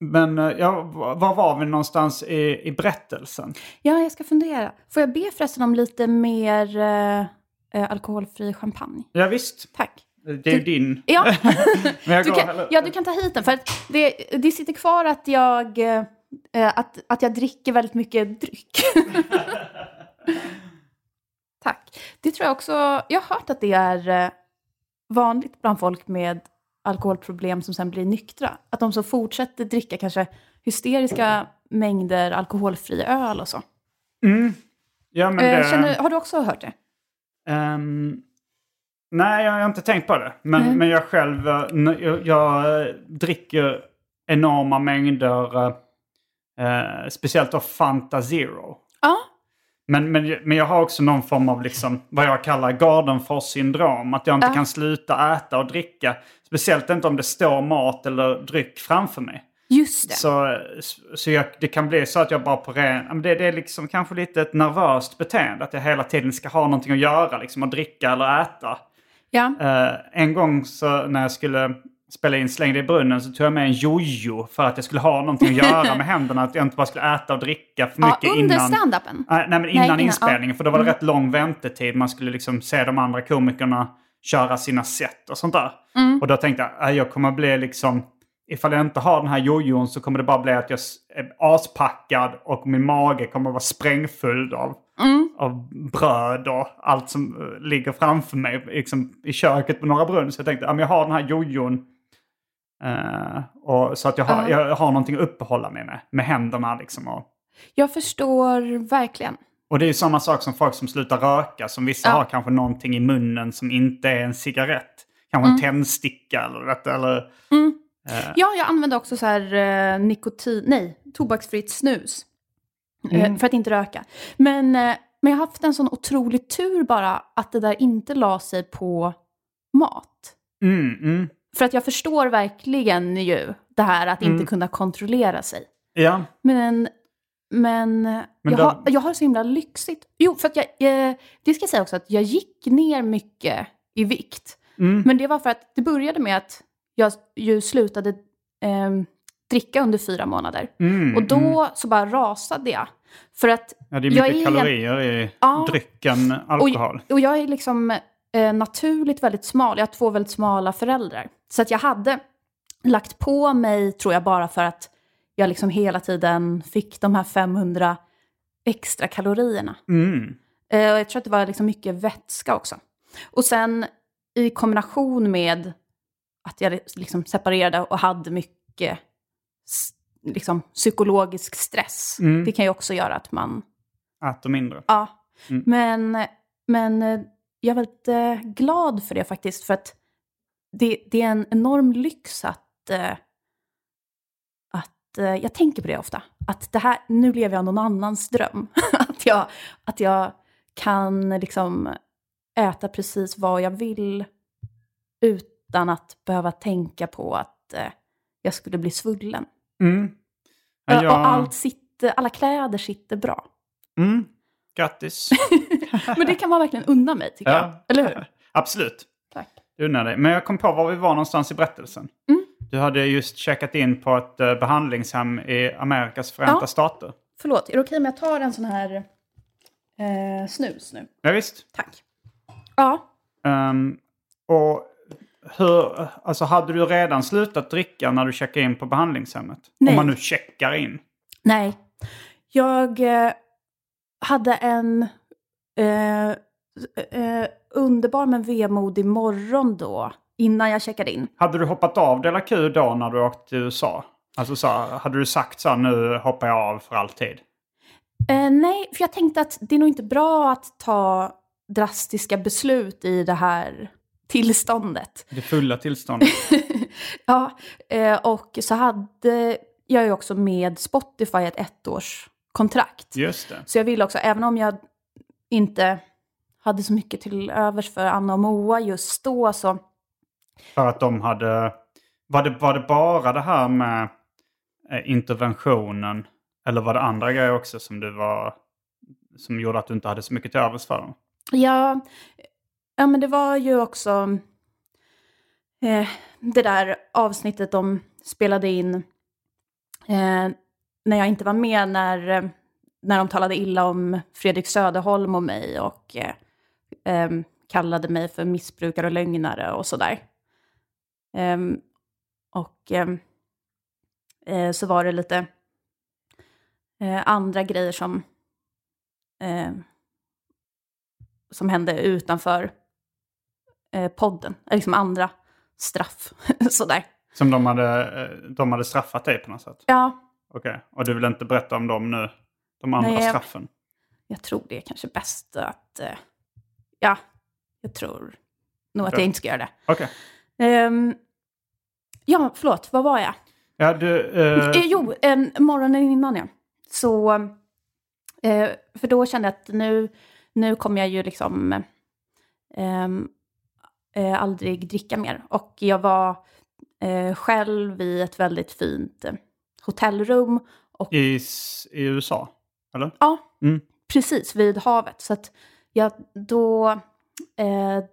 Men eh, ja, var var vi någonstans i, i berättelsen? Ja, jag ska fundera. Får jag be förresten om lite mer eh, eh, alkoholfri champagne? Ja, visst. Tack. Det är ju din. Ja. <laughs> Men jag Du kan, ja, du kan ta hit den. För att det, det sitter kvar att jag, eh, att, att jag dricker väldigt mycket dryck. <laughs> Tack. Det tror jag också, jag har hört att det är eh, vanligt bland folk med alkoholproblem som sen blir nyktra. Att de så fortsätter dricka kanske hysteriska mängder alkoholfri öl och så. Ja, men Eh, det... känner, har du också hört det? Ehm, nej, jag har inte tänkt på det. Men, Nej. men jag själv, eh, jag, jag eh, dricker enorma mängder, eh, speciellt av Fanta Zero. Ja. Men, men, men jag har också någon form av liksom, vad jag kallar Gardenfors syndrom. Att jag inte Ja. kan sluta äta och dricka. Speciellt inte om det står mat eller dryck framför mig. Just det. Så, så jag, det kan bli så att jag bara på ren... Det, det är liksom kanske lite ett nervöst beteende. Att jag hela tiden ska ha någonting att göra. Liksom att dricka eller äta. Ja. Eh, en gång så när jag skulle spela in Släng dig i brunnen så tog jag med en jojo. För att jag skulle ha någonting att göra med <laughs> händerna. Att jag inte bara skulle äta och dricka för ja, mycket under innan. stand-upen. Nej, nej, men innan innan, inspelningen. För då var det Mm. rätt lång väntetid. Man skulle liksom se de andra komikerna köra sina set och sånt där. Mm. Och då tänkte jag, äh, jag kommer bli liksom... Ifall jag inte har den här jojon så kommer det bara bli att jag är aspackad och min mage kommer vara sprängfull av, Mm. av bröd och allt som eh, ligger framför mig liksom, i köket på Norra Brunn. Så jag tänkte, ja, jag har den här jojon. Eh, och, så att jag har, Ja. jag har någonting att uppehålla mig med. Med händerna liksom. Och, Jag förstår verkligen. och det är ju samma sak som folk som slutar röka. Som vissa Ja. har kanske någonting i munnen som inte är en cigarett. Kanske en tändsticka eller, vet, eller Eh. Ja, jag använder också så här eh, nikotin, nej, tobaksfritt snus. Mm. För att inte röka. Men, men jag har haft en sån otrolig tur bara att det där inte la sig på mat. Mm, mm. För att jag förstår verkligen ju det här att Mm. inte kunna kontrollera sig. Ja, Men, men, jag, då- har, jag har så himla lyxigt. Jo, för att jag, eh, det ska jag säga också att jag gick ner mycket i vikt. Mm. Men det var för att det började med att jag ju slutade eh, dricka under fyra månader. Mm, och då så bara rasade jag. För att ja det är jag mycket är- kalorier i Ja. drycken alkohol. Och, och jag är liksom eh, naturligt väldigt smal. Jag har två väldigt smala föräldrar. Så att jag hade lagt på mig, tror jag, bara för att jag liksom hela tiden fick de här 500 extra kalorierna. Mm. Eh, och jag tror att det var liksom mycket vätska också. Och sen i kombination med att jag liksom separerade och hade mycket liksom, psykologisk stress. Mm. Det kan ju också göra att man Äter mindre. Ja, Mm. men, men eh, jag är väldigt eh, glad för det faktiskt. För att det, det är en enorm lyx att, eh, att eh, jag tänker på det ofta. Att det här, nu lever jag någon annans dröm. <laughs> att, jag, att jag kan liksom äta precis vad jag vill utan att behöva tänka på att jag skulle bli svullen. Mm. Ja, jag- Och allt sitter, alla kläder sitter bra. Mm. Grattis. <laughs> Men det kan man verkligen unna mig, tycker jag. Eller hur? <laughs> Absolut. Tack. Du unnar dig. Men jag kom på var vi var någonstans i berättelsen. Mm. Du hade just checkat in på ett eh, behandlingshem i Amerikas Förenta Ja. Stater. Förlåt, är det okej om jag tar en sån här eh, snus nu? Ja, visst. Tack. Ja. Ehm, och hur, alltså hade du redan slutat dricka när du checkade in på behandlingshemmet? Om Nej. man nu checkar in. Nej. Jag eh, hade en eh, eh, underbar men vemodig morgon då, innan jag checkade in. Hade du hoppat av Dela Q då när du åkte till USA? Alltså så, här, hade du sagt så här, nu hoppar jag av för alltid? Eh, nej, för jag tänkte att det är nog inte bra att ta drastiska beslut i det här tillståndet. Det fulla tillståndet. <laughs> ja, eh, och så hade jag ju också med Spotify ett ettårskontrakt. Just det. Så jag vill också, även om jag inte hade så mycket till övers för Anna och Moa just då, så För att de hade... Var det, var det bara det här med eh, interventionen? Eller var det andra grejer också som du var... Som gjorde att du inte hade så mycket till övers för dem? ja, ja men det var ju också eh, det där avsnittet de spelade in eh, när jag inte var med när, eh, när de talade illa om Fredrik Söderholm och mig och eh, eh, kallade mig för missbrukare och lögnare och sådär. Ehm, och ehm, eh, så var det lite eh, andra grejer som, eh, som hände utanför eh, podden. Eh, Liksom andra straff. <laughs> sådär. Som de hade, eh, de hade straffat dig på något sätt? Ja, Okej, och du vill inte berätta om dem nu? De andra Nej, jag- straffen? jag tror det är kanske bäst att... Eh, ja, jag tror nog att jag inte ska göra det. Okej. Ehm, ja, förlåt, vad var jag? Ja, du... eh, Eh, jo, en, morgonen innan ja. Så, eh, för då kände jag att nu, nu kommer jag ju liksom ehm, eh, aldrig dricka mer. Och jag var eh, själv i ett väldigt fint eh, hotellrum. Och, i, I USA? Eller? Ja, Mm. precis vid havet. Så att jag, då eh,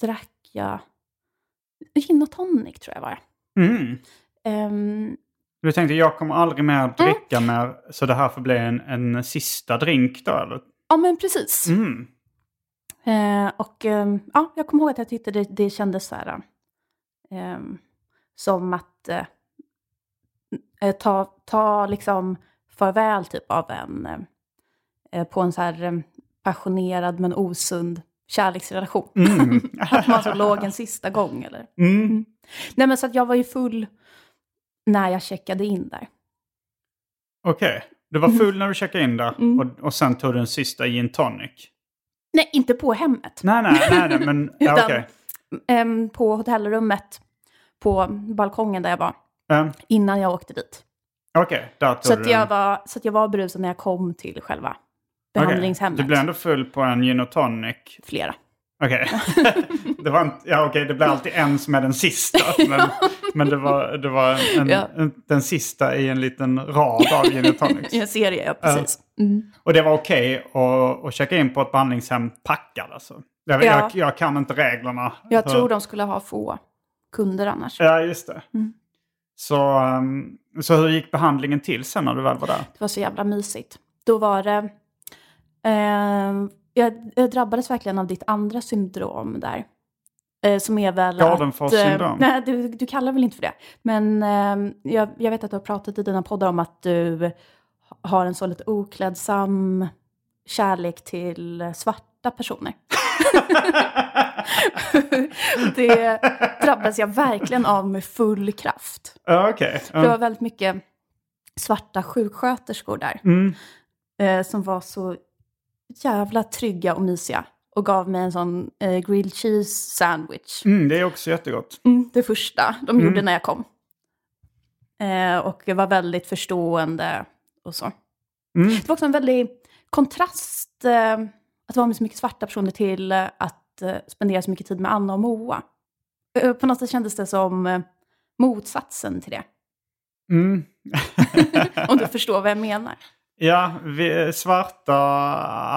drack jag gin och tonic tror jag var. Mm. Ehm, Du tänkte jag kommer aldrig mer Mm. dricka mer så det här får bli en, en sista drink då eller? ja, men precis. Mm. Eh, och ehm, ja, jag kommer ihåg att jag tyckte det, det kändes så här, ehm, som att eh, eh, ta, ta liksom farväl typ av en, eh, på en så här eh, passionerad men osund kärleksrelation. Mm. <laughs> att man så låg en sista gång eller? Mm. Nej men så att jag var ju full när jag checkade in där. Okej, du var full när du checkade in där Mm. och, och sen tog du en sista gin tonic? Nej, inte på hemmet. Nej, nej, nej, nej men <laughs> ja, Utan- okej. Ehm, på hotellrummet på balkongen där jag var Eh, innan jag åkte dit. Okej, tog Så att, jag var, så att jag var berusad när jag kom till själva behandlingshemmet. Du blev ändå full på en gin och tonic? Flera. Okej. <laughs> det var inte, ja okej, det blir alltid en som är den sista. <laughs> Men, men det var, det var en, Ja. en, den sista i en liten rad av gin och tonics. I en serie, ja precis. Mm. Och det var okej att, att checka in på ett behandlingshem packad alltså? Jag, Ja. jag, jag kan inte reglerna. Jag tror de skulle ha få kunder annars. Ja, just det. Mm. Så, um, så hur gick behandlingen till sen när du väl var där? Det var så jävla mysigt. Då var det... ehm, jag, jag drabbades verkligen av ditt andra syndrom där. Eh, som är väl Gardenfors att... eh, syndrom? nej, du, du kallar väl inte för det. Men ehm, jag, jag vet att du har pratat i dina poddar om att du har en så lite oklädsam kärlek till svarta personer. <laughs> det drabbades jag verkligen av med full kraft. Okej. För Det var väldigt mycket svarta sjuksköterskor där. Mm. Eh, som var så jävla trygga och mysiga. Och gav mig en sån eh, grilled cheese sandwich. Mm, det är också jättegott. Mm, det första de Mm. gjorde när jag kom. Eh, och var väldigt förstående och så. Mm. Det var också en väldig kontrast eh, att vara med så mycket svarta personer till eh, att eh, spendera så mycket tid med Anna och Moa. Eh, på något sätt kändes det som motsatsen till det. Mm. <laughs> Om du <laughs> förstår vad jag menar. Ja, vi, svarta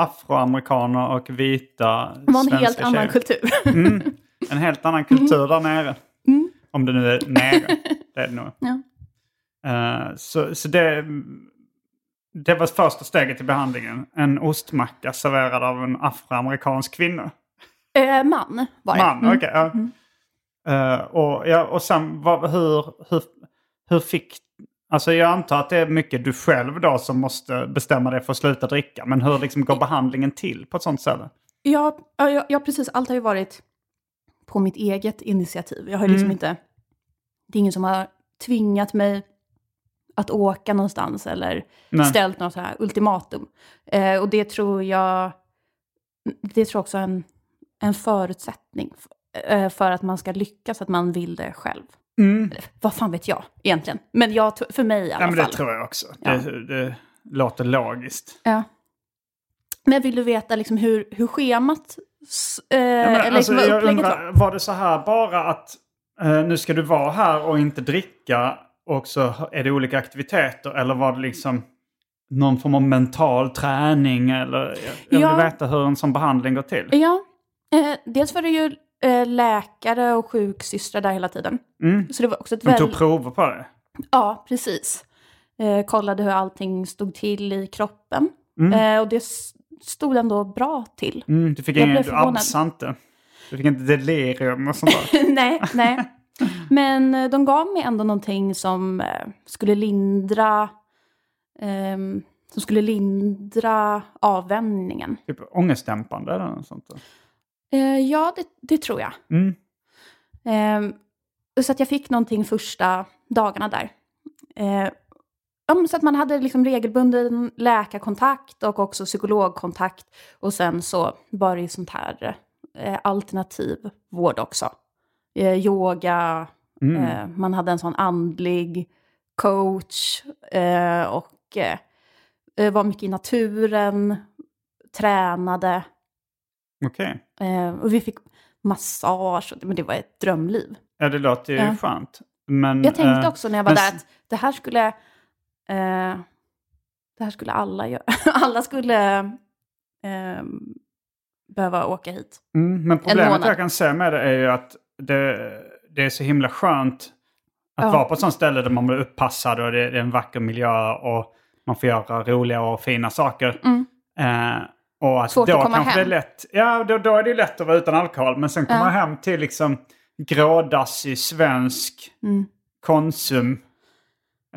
afroamerikaner och vita Det var en helt annan tjejer. kultur. Mm. En helt annan kultur där nere. Mm. Om det nu är nere. <laughs> Det är det nog. Ja. Eh, så så det, det var första steget i behandlingen. En ostmacka serverad av en afroamerikansk kvinna. Eh, man var det. Man, Mm. okej. ja. Eh, och, ja, och sen vad, hur, hur, hur fick... Alltså jag antar att det är mycket du själv då som måste bestämma dig för att sluta dricka. Men hur liksom går behandlingen till på ett sånt ställe? Ja, ja, ja, ja, precis. Allt har ju varit på mitt eget initiativ. Jag har ju liksom Mm. inte... Det är ingen som har tvingat mig att åka någonstans eller Nej. ställt något så här ultimatum. Eh, och det tror jag... Det tror jag också är en, en förutsättning f- eh, för att man ska lyckas, att man vill det själv. Mm. Eller, vad fan vet jag egentligen? Men jag, för mig i alla Ja, men det fall. tror jag också. Ja. Det, det låter logiskt. Ja. Men vill du veta liksom hur, hur schemat... Eh, Ja, men, eller alltså, liksom vad jag undrar, var det så här bara att eh, nu ska du vara här och inte dricka och så är det olika aktiviteter? Eller var det liksom någon form av mental träning? Eller, jag, Ja. vill veta hur en sån behandling går till. Ja, eh, dels var det ju eh, läkare och sjuksystrar där hela tiden. Mm. Så det var också ett De tog väldigt... prover på det. Ja, precis. eh, kollade hur allting stod till i kroppen. Mm. Eh, och det stod ändå bra till. Mm, du fick Jag ingen, du absade inte. Du fick inte delirium och sånt där. <laughs> nej, nej. <laughs> Men eh, de gav mig ändå någonting som eh, skulle lindra ehm, som skulle lindra avvänjningen. typ ångestdämpande eller något sånt. Eh, ja, det, det tror jag. Mm. Ehm, så att jag fick någonting första dagarna där. Ja, men så att man hade liksom regelbunden läkarkontakt och också psykologkontakt. Och sen så var det ju sånt här alternativ vård också. Eh, yoga, Mm. eh, man hade en sån andlig coach eh, och eh, eh, var mycket i naturen, tränade. Okej. Eh, och vi fick massage, och men det var ett drömliv. Ja, det låter ju Ja. skönt. Men, Jag tänkte eh, också när jag var men där att det här skulle, eh, det här skulle alla göra. <laughs> alla skulle eh, behöva åka hit. Mm, men problemet jag kan se med det är ju att det, det är så himla skönt att Ja. vara på ett sånt ställe där man blir uppassad och det, det är en vacker miljö och man får göra roliga och fina saker. Eh, och att Mm. Svårt då att komma kanske hem. Det är lätt, ja, då, då är det lätt att vara utan alkohol. Men sen komma Ja. hem till liksom grådassig svensk Konsum.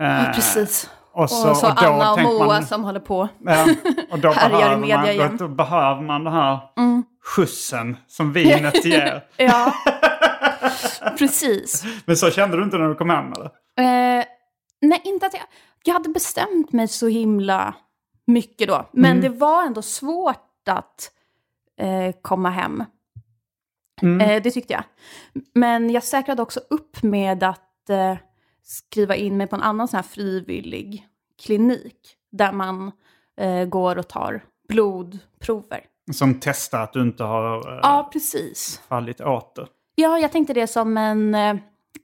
Eh, Ja, precis. Och Och så, så, och Anna och Moa man, som håller på. Ja, och då <laughs> behöver, man, då, då behöver man den här skjutsen som vinet <laughs> ger. Ja, <laughs> precis. Men så kände du inte när du kom hem eller? Eh, nej, inte att jag... Jag hade bestämt mig så himla mycket då. Men Mm. det var ändå svårt att eh, komma hem. Mm. Eh, det tyckte jag. Men jag säkrade också upp med att eh, skriva in mig på en annan sån här frivillig klinik. Där man eh, går och tar blodprover. Som testar att du inte har eh, Ja, precis. fallit åter. Ja, jag tänkte det som en eh,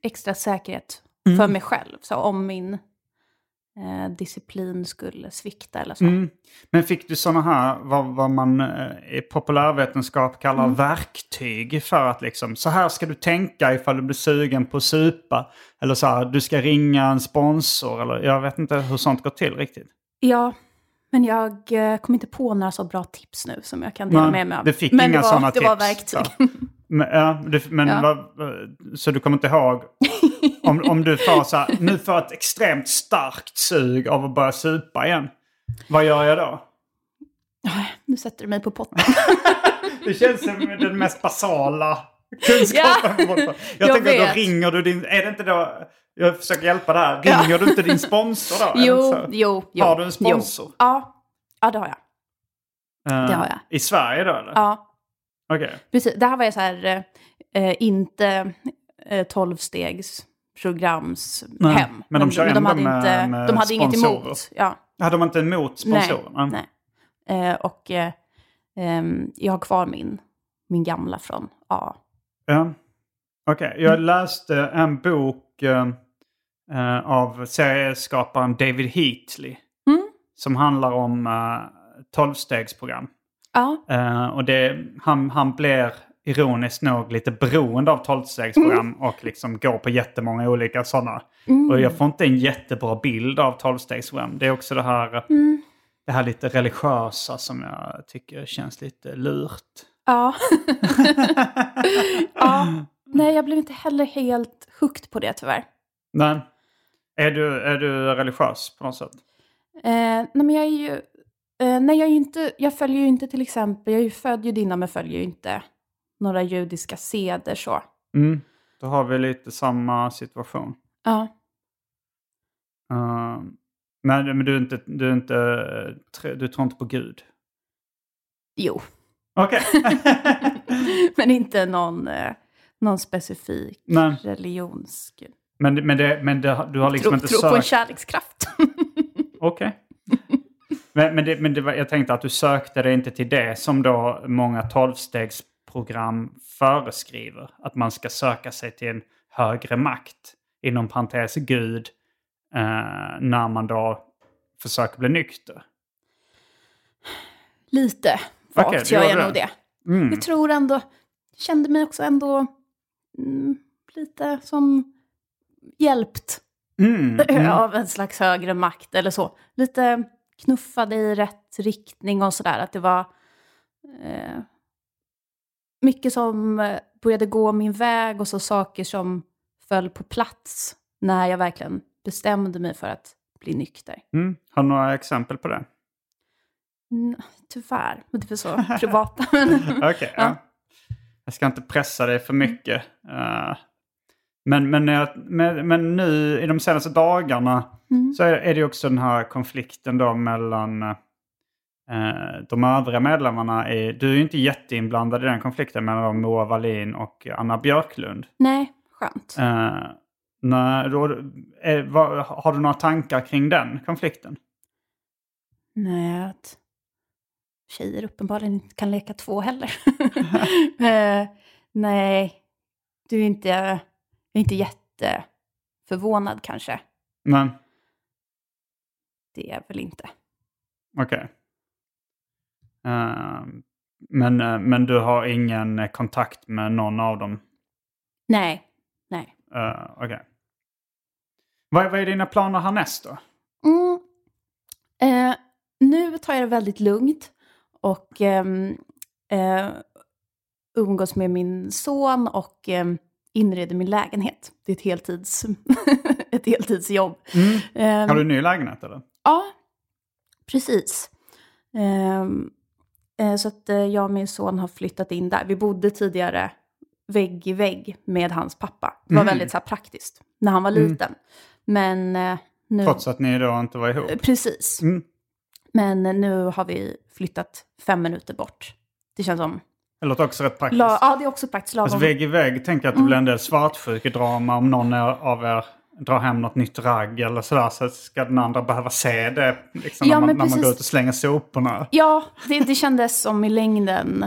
extra säkerhet Mm. för mig själv. Så om min eh, disciplin skulle svikta eller så. Mm. Men fick du sådana här, vad, vad man eh, i populärvetenskap kallar Mm. verktyg för att liksom, så här ska du tänka ifall du blir sugen på att supa. Eller så här, du ska ringa en sponsor. Eller jag vet inte hur sånt går till riktigt. Ja, men jag eh, kom inte på några så bra tips nu som jag kan dela Nej, med mig av. du fick men inga det var, såna det var tips, verktyg. <laughs> Men, ja, du, men Ja. vad, så du kommer inte ihåg <laughs> om, om du får så här, nu får ett extremt starkt sug av att börja supa igen. Vad gör jag då? nu sätter du mig på potten. <laughs> Det känns som den mest basala kunskapen. på Jag, jag tänker då vet. ringer du din... Är det inte då... Jag försöker hjälpa där. Ringer du inte din sponsor då? Jo, jo, jo. Har du en sponsor? Jo. Ja. ja, det har jag. Eh, det har jag. I Sverige då eller? Ja, Okej. precis. Det här var ju så här, eh, eh, inte eh, Nej, hem. men de kör ändå hade, med- inte, med de hade inget sponsorer. emot. Ja. Hade man inte emot sponsorerna? Nej, nej. Eh, och eh, ehm, jag har kvar min, min gamla från A. Ja. Okej, Mm. jag läste en bok eh, eh, av serieskaparen David Heatley. Mm. Som handlar om uh, tolvstegsprogram. Ja, Eh, och det, han, han blir ironiskt nog lite beroende av tolvstegsprogram Mm. och liksom går på jättemånga olika sådana. Och jag får inte en jättebra bild av tolvstegsprogram. Det är också det här, Mm. det här lite religiösa som jag tycker känns lite lurt. ja. <laughs> ja. Nej, jag blev inte heller helt hooked på det tyvärr. Men är du, är du religiös på något sätt? Eh, nej, men jag är ju... Eh, nej, jag, inte, jag följer ju inte till exempel... Jag är ju född judinna men följer ju inte några judiska seder så. Mm. Då har vi lite samma situation. Ja. Uh, nej, men du är inte, du är inte, du tror inte på Gud? Jo, Okej. <laughs> men inte någon, eh, någon specifik Nej. religionsgud. men men, det, men det, du har liksom Tro, inte tro på en sökt... kärlekskraft. <laughs> Okej. Men men, det, men det var, jag tänkte att du sökte dig inte till det som då många tolvstegsprogram föreskriver. Att man ska söka sig till en högre makt, inom parentes Gud, eh, när man då försöker bli nykter. Lite vagt du gör jag nog det. Mm. Jag tror ändå, kände mig också ändå mm, lite som hjälpt Mm. Mm. <laughs> av en slags högre makt eller så. Lite knuffade i rätt riktning och sådär. Att det var eh, mycket som eh, började gå min väg och så saker som föll på plats när jag verkligen bestämde mig för att bli nykter. Mm. Har du några exempel på det? Mm, tyvärr, men det är så <laughs> privata. Okej, ja. Ja. Jag ska inte pressa dig för mycket. Eh, men, men, men, men nu i de senaste dagarna Mm. så är, det också den här konflikten då mellan eh, de övriga medlemmarna. I, du är ju inte jätteinblandad i den konflikten mellan Moa Wallin och Anna Björklund. Nej, skönt. Eh, när, då, är, vad, har du några tankar kring den konflikten? Nej, att tjejer uppenbarligen inte kan leka två heller. <laughs> Eh, nej, du är inte, jag är inte jätteförvånad kanske. Men Det är väl inte. okej. Eh, men, eh, men du har ingen eh, kontakt med någon av dem? Nej, nej. Uh, okej. Vad, vad är dina planer härnäst då? Mm. Eh, nu tar jag det väldigt lugnt och ehm, eh, umgås med min son och ehm, inreder min lägenhet. Det är ett, heltids, <laughs> ett heltidsjobb. Ehm, Har du en ny lägenhet eller? Ja, precis. Ehm, eh, så att eh, jag och min son har flyttat in där. Vi bodde tidigare vägg i vägg med hans pappa. Det var Mm. väldigt så här, praktiskt när han var liten. Men eh, nu... Trots att ni då inte var ihop? Precis. Mm. Men nu har vi flyttat fem minuter bort. Det känns som... Det låter också rätt praktiskt. La, ja, det är också praktiskt lagom. Alltså vägg i vägg tänker jag att det blir en del svartsjukedrama om någon av er drar hem något nytt ragg eller sådär. Så ska den andra behöva se det liksom, Ja, när, man, när man går ut och slänger soporna. Ja, det, det kändes som i längden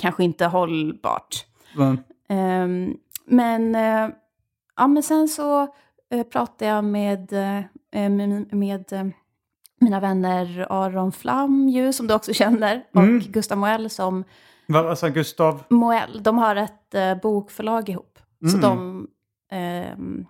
kanske inte hållbart. Men, Ehm, men, eh, ja, men sen så uh, pratade jag med, eh, med, med eh, mina vänner Aron Flam, ju, som du också känner, och Mm. Gustav Moell som vad, alltså Gustav? Moell. De har ett eh, bokförlag ihop. Så Mm. de, ehm,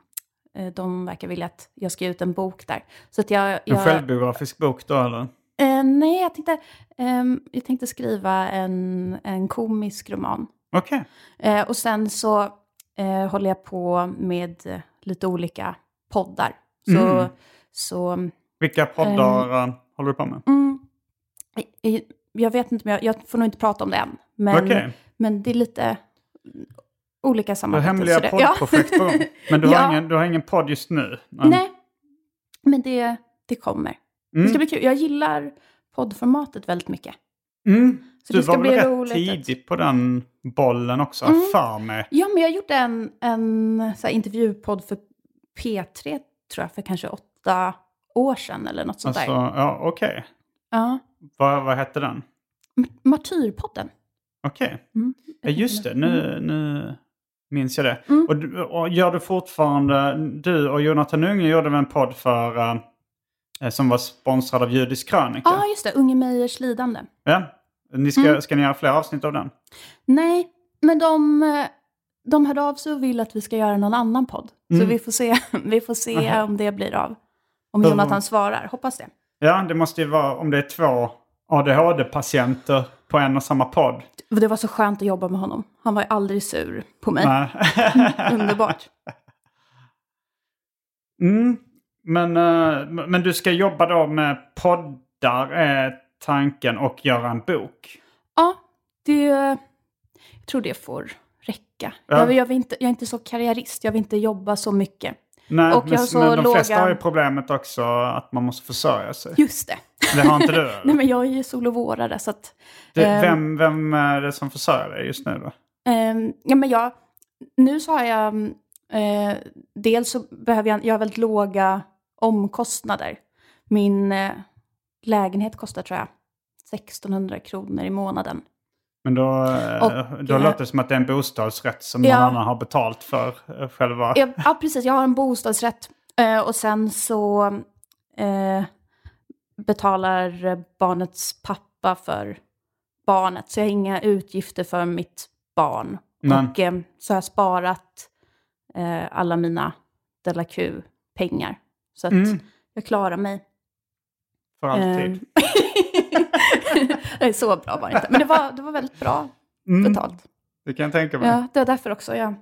eh, de verkar vilja att jag ska ge ut en bok där. Så att jag, En jag, självbiografisk bok då eller? Eh, nej, jag tänkte, ehm, jag tänkte skriva en, en komisk roman. Okej. Eh, och sen så eh, håller jag på med lite olika poddar. Så, Mm. så Vilka poddar eh, håller du på med? mm, eh, jag vet inte, om jag, jag får nog inte prata om det än. Men, Okej. men det är lite mm, olika samarbeten. hemliga ja. poddprojekt gång. <laughs> Men du har, Ja. ingen, du har ingen podd just nu? Men- Nej, men det, det kommer. Mm. Det ska bli kul. Jag gillar poddformatet väldigt mycket. Mm. Så du det ska var bli väl rätt roligt att- tidig på den bollen också, Mm. för mig. Ja, men jag gjorde en, en så här, intervjupodd för P3, tror jag, för kanske åtta år sedan eller något sånt Alltså, där. ja, okej. Ja. Vad, vad hette den? Martyrpodden. Okej. Mm. Ja, just det. Nu, nu minns jag det. Mm. Och, du- och gör du fortfarande... Du och Jonathan Unge gjorde väl en podd för... eh, som var sponsrad av Judisk krönika? Ja, just det. Unge Meyers lidande. Ja. Ni ska, Mm. ska ni göra fler avsnitt av den? Nej, men de, de hörde av sig och vill att vi ska göra någon annan podd. Så Mm. vi får se, <laughs> vi får se om det blir av. Om Jonathan svarar. Hoppas det. Ja, det måste ju vara om det är två ADHD-patienter på en och samma podd. Det var så skönt att jobba med honom. Han var ju aldrig sur på mig. <laughs> Underbart. Mm. Men, eh, men du ska jobba då med poddar är tanken och göra en bok. Ja, det... Jag tror det får räcka. Ja. Jag, jag, inte, jag är inte så karriärist. Jag vill inte jobba så mycket. Nej, Och jag har så men de låga- flesta har ju problemet också att man måste försörja sig. Just det. Det har inte du? <laughs> Nej, men jag är ju solovårare så att... Du, ehm, vem, vem är det som försörjer dig just nu då? ehm, ja, men jag... Nu så har jag... Eh, dels så behöver jag... Jag har väldigt låga omkostnader. Min eh, lägenhet kostar tror jag 1600 kronor i månaden. Men då, eh, Och, då eh, låter det som att det är en bostadsrätt som någon Ja. annan har betalt för eh, själva. Ja, ja, precis. Jag har en bostadsrätt. Eh, och sen så eh, betalar barnets pappa för barnet. Så jag har inga utgifter för mitt barn. Men- Och eh, så har jag sparat eh, alla mina Della Q pengar. Så att Mm. jag klarar mig. För alltid. <laughs> <laughs> Det är så bra var det inte. Men det var, det var väldigt bra Mm, betalt. det kan jag tänka mig. Ja, det var därför också jag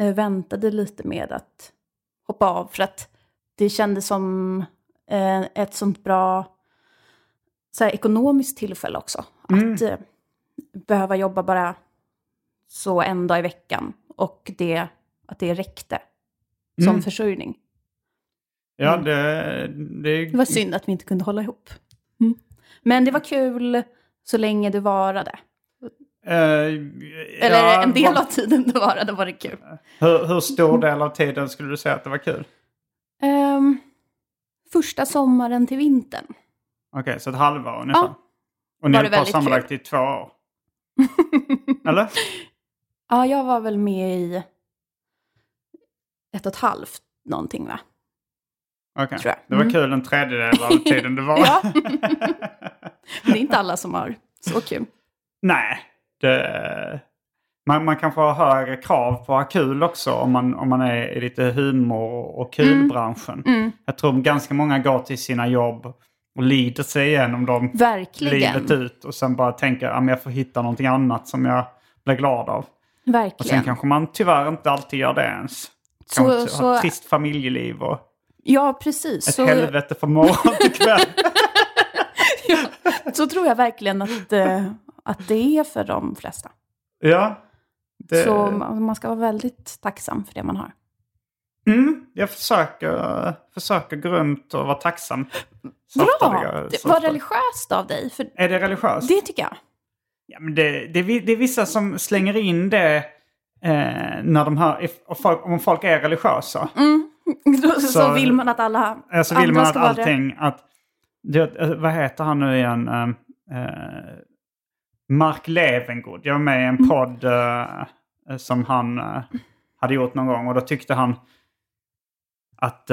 eh, väntade lite med att hoppa av. För att det kändes som eh, ett sånt bra så här, ekonomiskt tillfälle också. Mm. Att eh, behöva jobba bara så en dag i veckan. Och det, att det räckte som Mm. försörjning. Ja, Mm. det, det, Det var synd att vi inte kunde hålla ihop. Mm. Men det var kul så länge det varade. Eh, Eller ja, en del av tiden det varade var det kul. Hur, hur stor del av tiden skulle du säga att det var kul? Ehm, första sommaren till vintern. Okej, så ett halvår ungefär. Ja. Och ni höll på sammanlagt i två år? <laughs> Eller? Ja, jag var väl med i ett och ett halvt någonting va? Okej, Tror jag. det var Mm. kul en tredjedel av <laughs> tiden det var. Ja. <laughs> Men det är inte alla som har så kul. Nej, det, man, man kanske har högre krav på att ha kul också om man, om man är i lite humor och kulbranschen. Mm, Jag tror ganska många går till sina jobb och lider sig igenom dem verkligen. livet ut och sen bara tänker att jag får hitta någonting annat som jag blir glad av. Och sen Verkligen. kanske man tyvärr inte alltid gör det ens. Så- Kanske så- har ett trist familjeliv och Ja, precis. ett Så, helvete från morgon till kväll. <laughs> så tror jag verkligen att, eh, att det är för de flesta. ja. Det, Så man ska vara väldigt tacksam för det man har. mm, jag försöker, försöker gå runt och vara tacksam. Bra! ofta. religiöst av dig. För Är det religiöst? det tycker jag. Ja, men det, det, det är vissa som slänger in det eh, när de hör, if, om folk är religiösa. Då, <laughs> så, Så- vill man att alla Eh, Så vill andra man att ska det. allting, att, det, eh, vad heter han nu igen? Eh, Mark Levengood. Jag var med i Mm. en podd eh, som han hade gjort någon gång och då tyckte han att,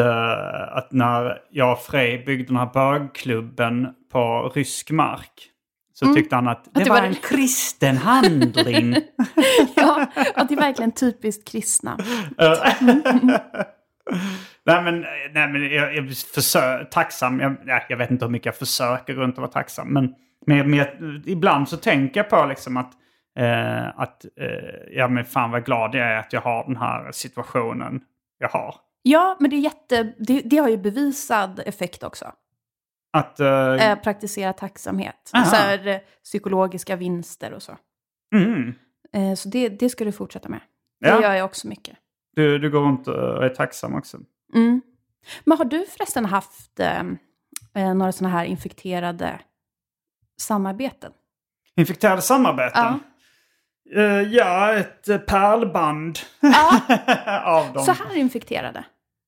att när jag och Frej byggde den här bögklubben på rysk mark så tyckte han att det, Mm. det var var- en kristen handling. <laughs> Ja, att det är verkligen typiskt kristna. <laughs> <laughs> nej men, nej, men jag, jag försöker, tacksam. Jag, nej, jag vet inte hur mycket jag försöker runt att vara tacksam. Men, men, men ibland så tänker jag på liksom att, eh, att eh, ja men fan vad glad jag är att jag har den här situationen jag har. Ja, men det är jätte... Det, det har ju bevisad effekt också. Att, Eh, praktisera tacksamhet. Aha. Så här, eh, psykologiska vinster och så. mm, så det, det ska du fortsätta med. Det Ja. gör jag också mycket. Du, du går runt och är tacksam också. Mm. Men har du förresten haft eh, eh, några sådana här infekterade samarbeten? Infekterade samarbeten? Ja. Eh, ja, ett eh, pärlband Ja, <laughs> av dem. så här infekterade.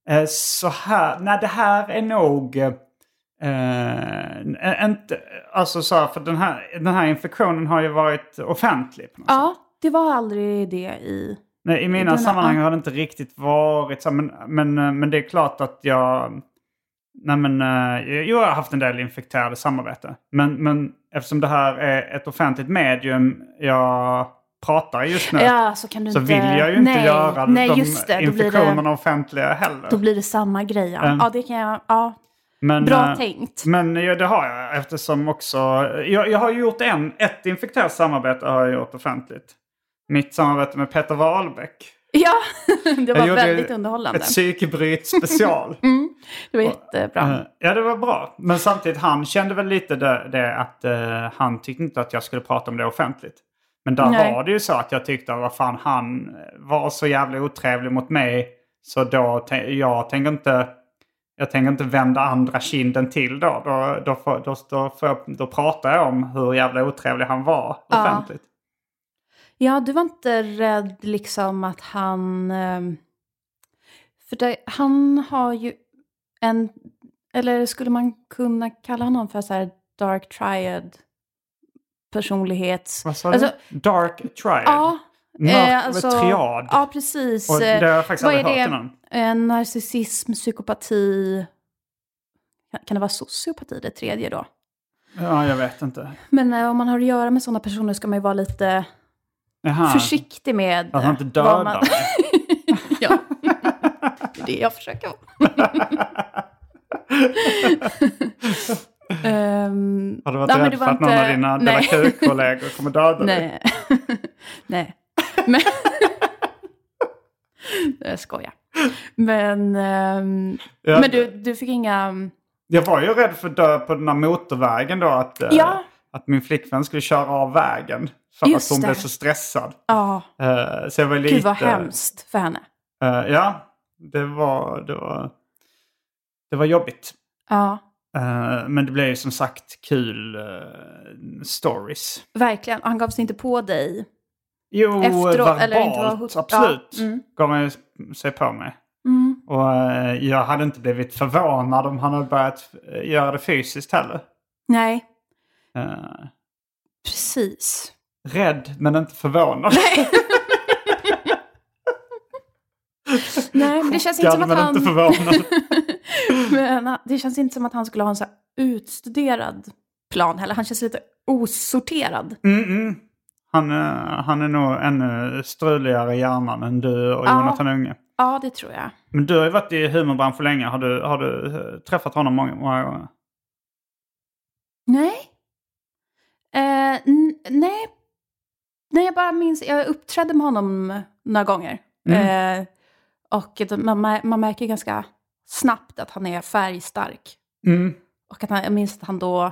Eh, Så här, nej det här är nog... Eh, inte, alltså så här, för den här, den här infektionen har ju varit offentlig. Ja, det var aldrig det i... Nej, I mina sammanhang har det inte riktigt varit så. Men, men, eh, men det är klart att jag... Nej men, eh, jag har haft en del infekterade samarbete. Men, men eftersom det här är ett offentligt medium jag pratar just nu. Ja, så så inte... vill jag ju inte nej, göra nej, de just det. Infektionerna det, offentliga heller. då blir det samma grej. Ja, Mm. ja det kan jag... Ja, Men, bra tänkt. Men ja, det har jag eftersom också... Jag, jag har gjort en, ett infekterat samarbete har jag gjort offentligt. Mitt samarbete med Peter Wahlbeck. Ja, <laughs> det Jag var gjorde väldigt underhållande. Ett psykbryt special. <laughs> Mm, det var jättebra. Eh, ja, det var bra. Men samtidigt, han kände väl lite det, det att eh, han tyckte inte att jag skulle prata om det offentligt. Men där Nej. var det ju så att jag tyckte att vad fan, han var så jävla otrevlig mot mig. Så då, jag tänker inte... Jag tänker inte vända andra kinden till då. Då, då, då, då, jag, då pratar jag om hur jävla otrevlig han var offentligt. Ja, du var inte rädd liksom att han... ehm, För det, han har ju en... Eller skulle man kunna kalla honom för så här dark triad personlighets... Vad sa Alltså, du? Dark Triad? Ja. Mörk eh, alltså- triad? Ja, precis. Och det har jag faktiskt Vad aldrig är hört det? innan. Eh, narcissism, psykopati... Kan- Kan det vara sociopati det tredje då? Ja, jag vet inte. Men eh, om man har att göra med sådana personer ska man ju vara lite Jaha. försiktig med... Att han inte dödar man- <laughs> ja. <laughs> Det är det jag försöker vara. <laughs> Ehm, Har du varit nej, rädd för var att någon av inte- dina. Delacour-kollegor kommer döda dig? Nej. Nej. Men... jag skojar. Men, ehm, Ja, men du, du fick inga... Jag var ju rädd för att dö på den här motorvägen då. Att, eh, Ja. att min flickvän skulle köra av vägen. För Just att hon det. blev så stressad. Ja, Eh, så jag var lite... gud vad hemskt för henne. Eh, ja, det var, det var, det var jobbigt. Ja, Eh, men det blev ju som sagt kul stories. verkligen. Han gav sig inte på dig. Jo, Efteråt, verbalt, eller inte var hot- absolut. Ja, mm. Gav han sig på mig. Mm. Och jag hade inte blivit förvånad om han hade börjat göra det fysiskt heller. Nej, precis. Rädd men inte förvånad. Nej, <laughs> men det känns inte som att han... <laughs> men han- det känns inte som att han skulle ha en så här utstuderad plan heller. Han känns lite osorterad. Mm, mm. Han, eh, han är nog ännu struligare i hjärnan än du och Ja. Jonathan Unge. Ja, det tror jag. Men du har ju varit i humorbranschen länge. Har du, har du eh, träffat honom många, många gånger? Nej. Eh, nej. Nej, jag bara minns, jag uppträdde med honom några gånger. Eh, och man, man märker ganska snabbt att han är färgstark. Mm. Och att han, jag minns att han då,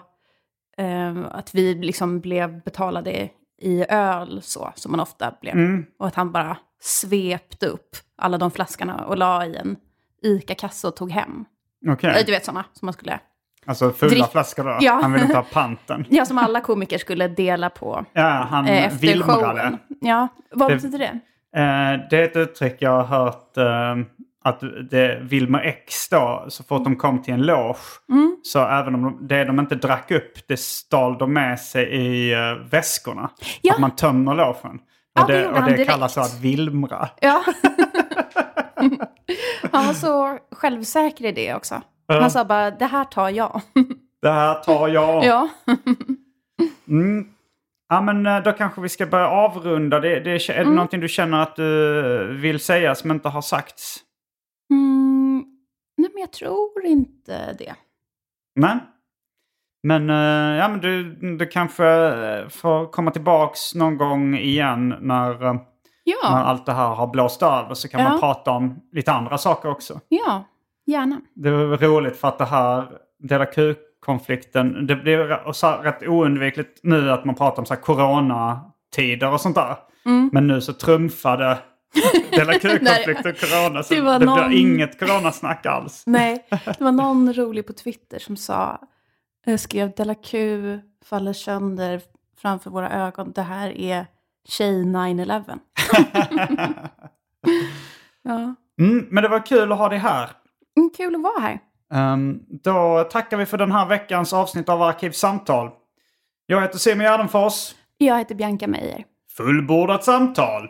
eh, att vi liksom blev betalade i öl så, som man ofta blev. Mm. Och att han bara svepte upp alla de flaskorna och la i en ICA-kasse och tog hem. Okej. Eh, Du vet sådana som man skulle, Alltså fulla Drick- flaskor då? Ja. Han vill inte ha <laughs> panten. ja som alla komiker skulle dela på Ja, han eh, efter vilmrade. showen. Ja, vad Det- betyder det? Eh, det är ett uttryck jag har hört eh, att det Wilmer X då, så fort de kom till en loge, Mm. så även om de, det de inte drack upp, det stal de med sig i uh, väskorna. Ja. Att man tömmer logen. Ja, Och det det, och det kallas så att vilmra. Ja. <laughs> <laughs> han var så självsäker i det också. Han sa bara, det här tar jag. <laughs> Det här tar jag. ja. <laughs> Mm. Ja men eh, då kanske vi ska börja avrunda. Det, det, är det Mm. någonting du känner att du vill säga som inte har sagts? Mm, nej, men jag tror inte det. Nej. Men, eh, ja, men du, du kanske eh, får komma tillbaks någon gång igen när, eh, när Ja, allt det här har blåst över så kan Ja. man prata om lite andra saker också. ja, gärna. Det var roligt för att det här Dela Q-konflikten, det blir så rätt oundvikligt nu att man pratar om så här coronatider och sånt där. Mm. Men nu så trumfade <laughs> Dela Q-konflikten corona så det det, var blir någon- inget coronasnack alls. Nej, <laughs> det var någon rolig på Twitter som sa, eh, skrev Della Q faller sönder framför våra ögon. Det här är tjej 9-11. <laughs> ja. Mm, men det var kul att ha dig här. Mm, kul att vara här. Ehm, då tackar vi för den här veckans avsnitt av Arkivsamtal. Jag heter Simon Gärdenfors. Jag heter Bianca Meijer. Fullbordat samtal!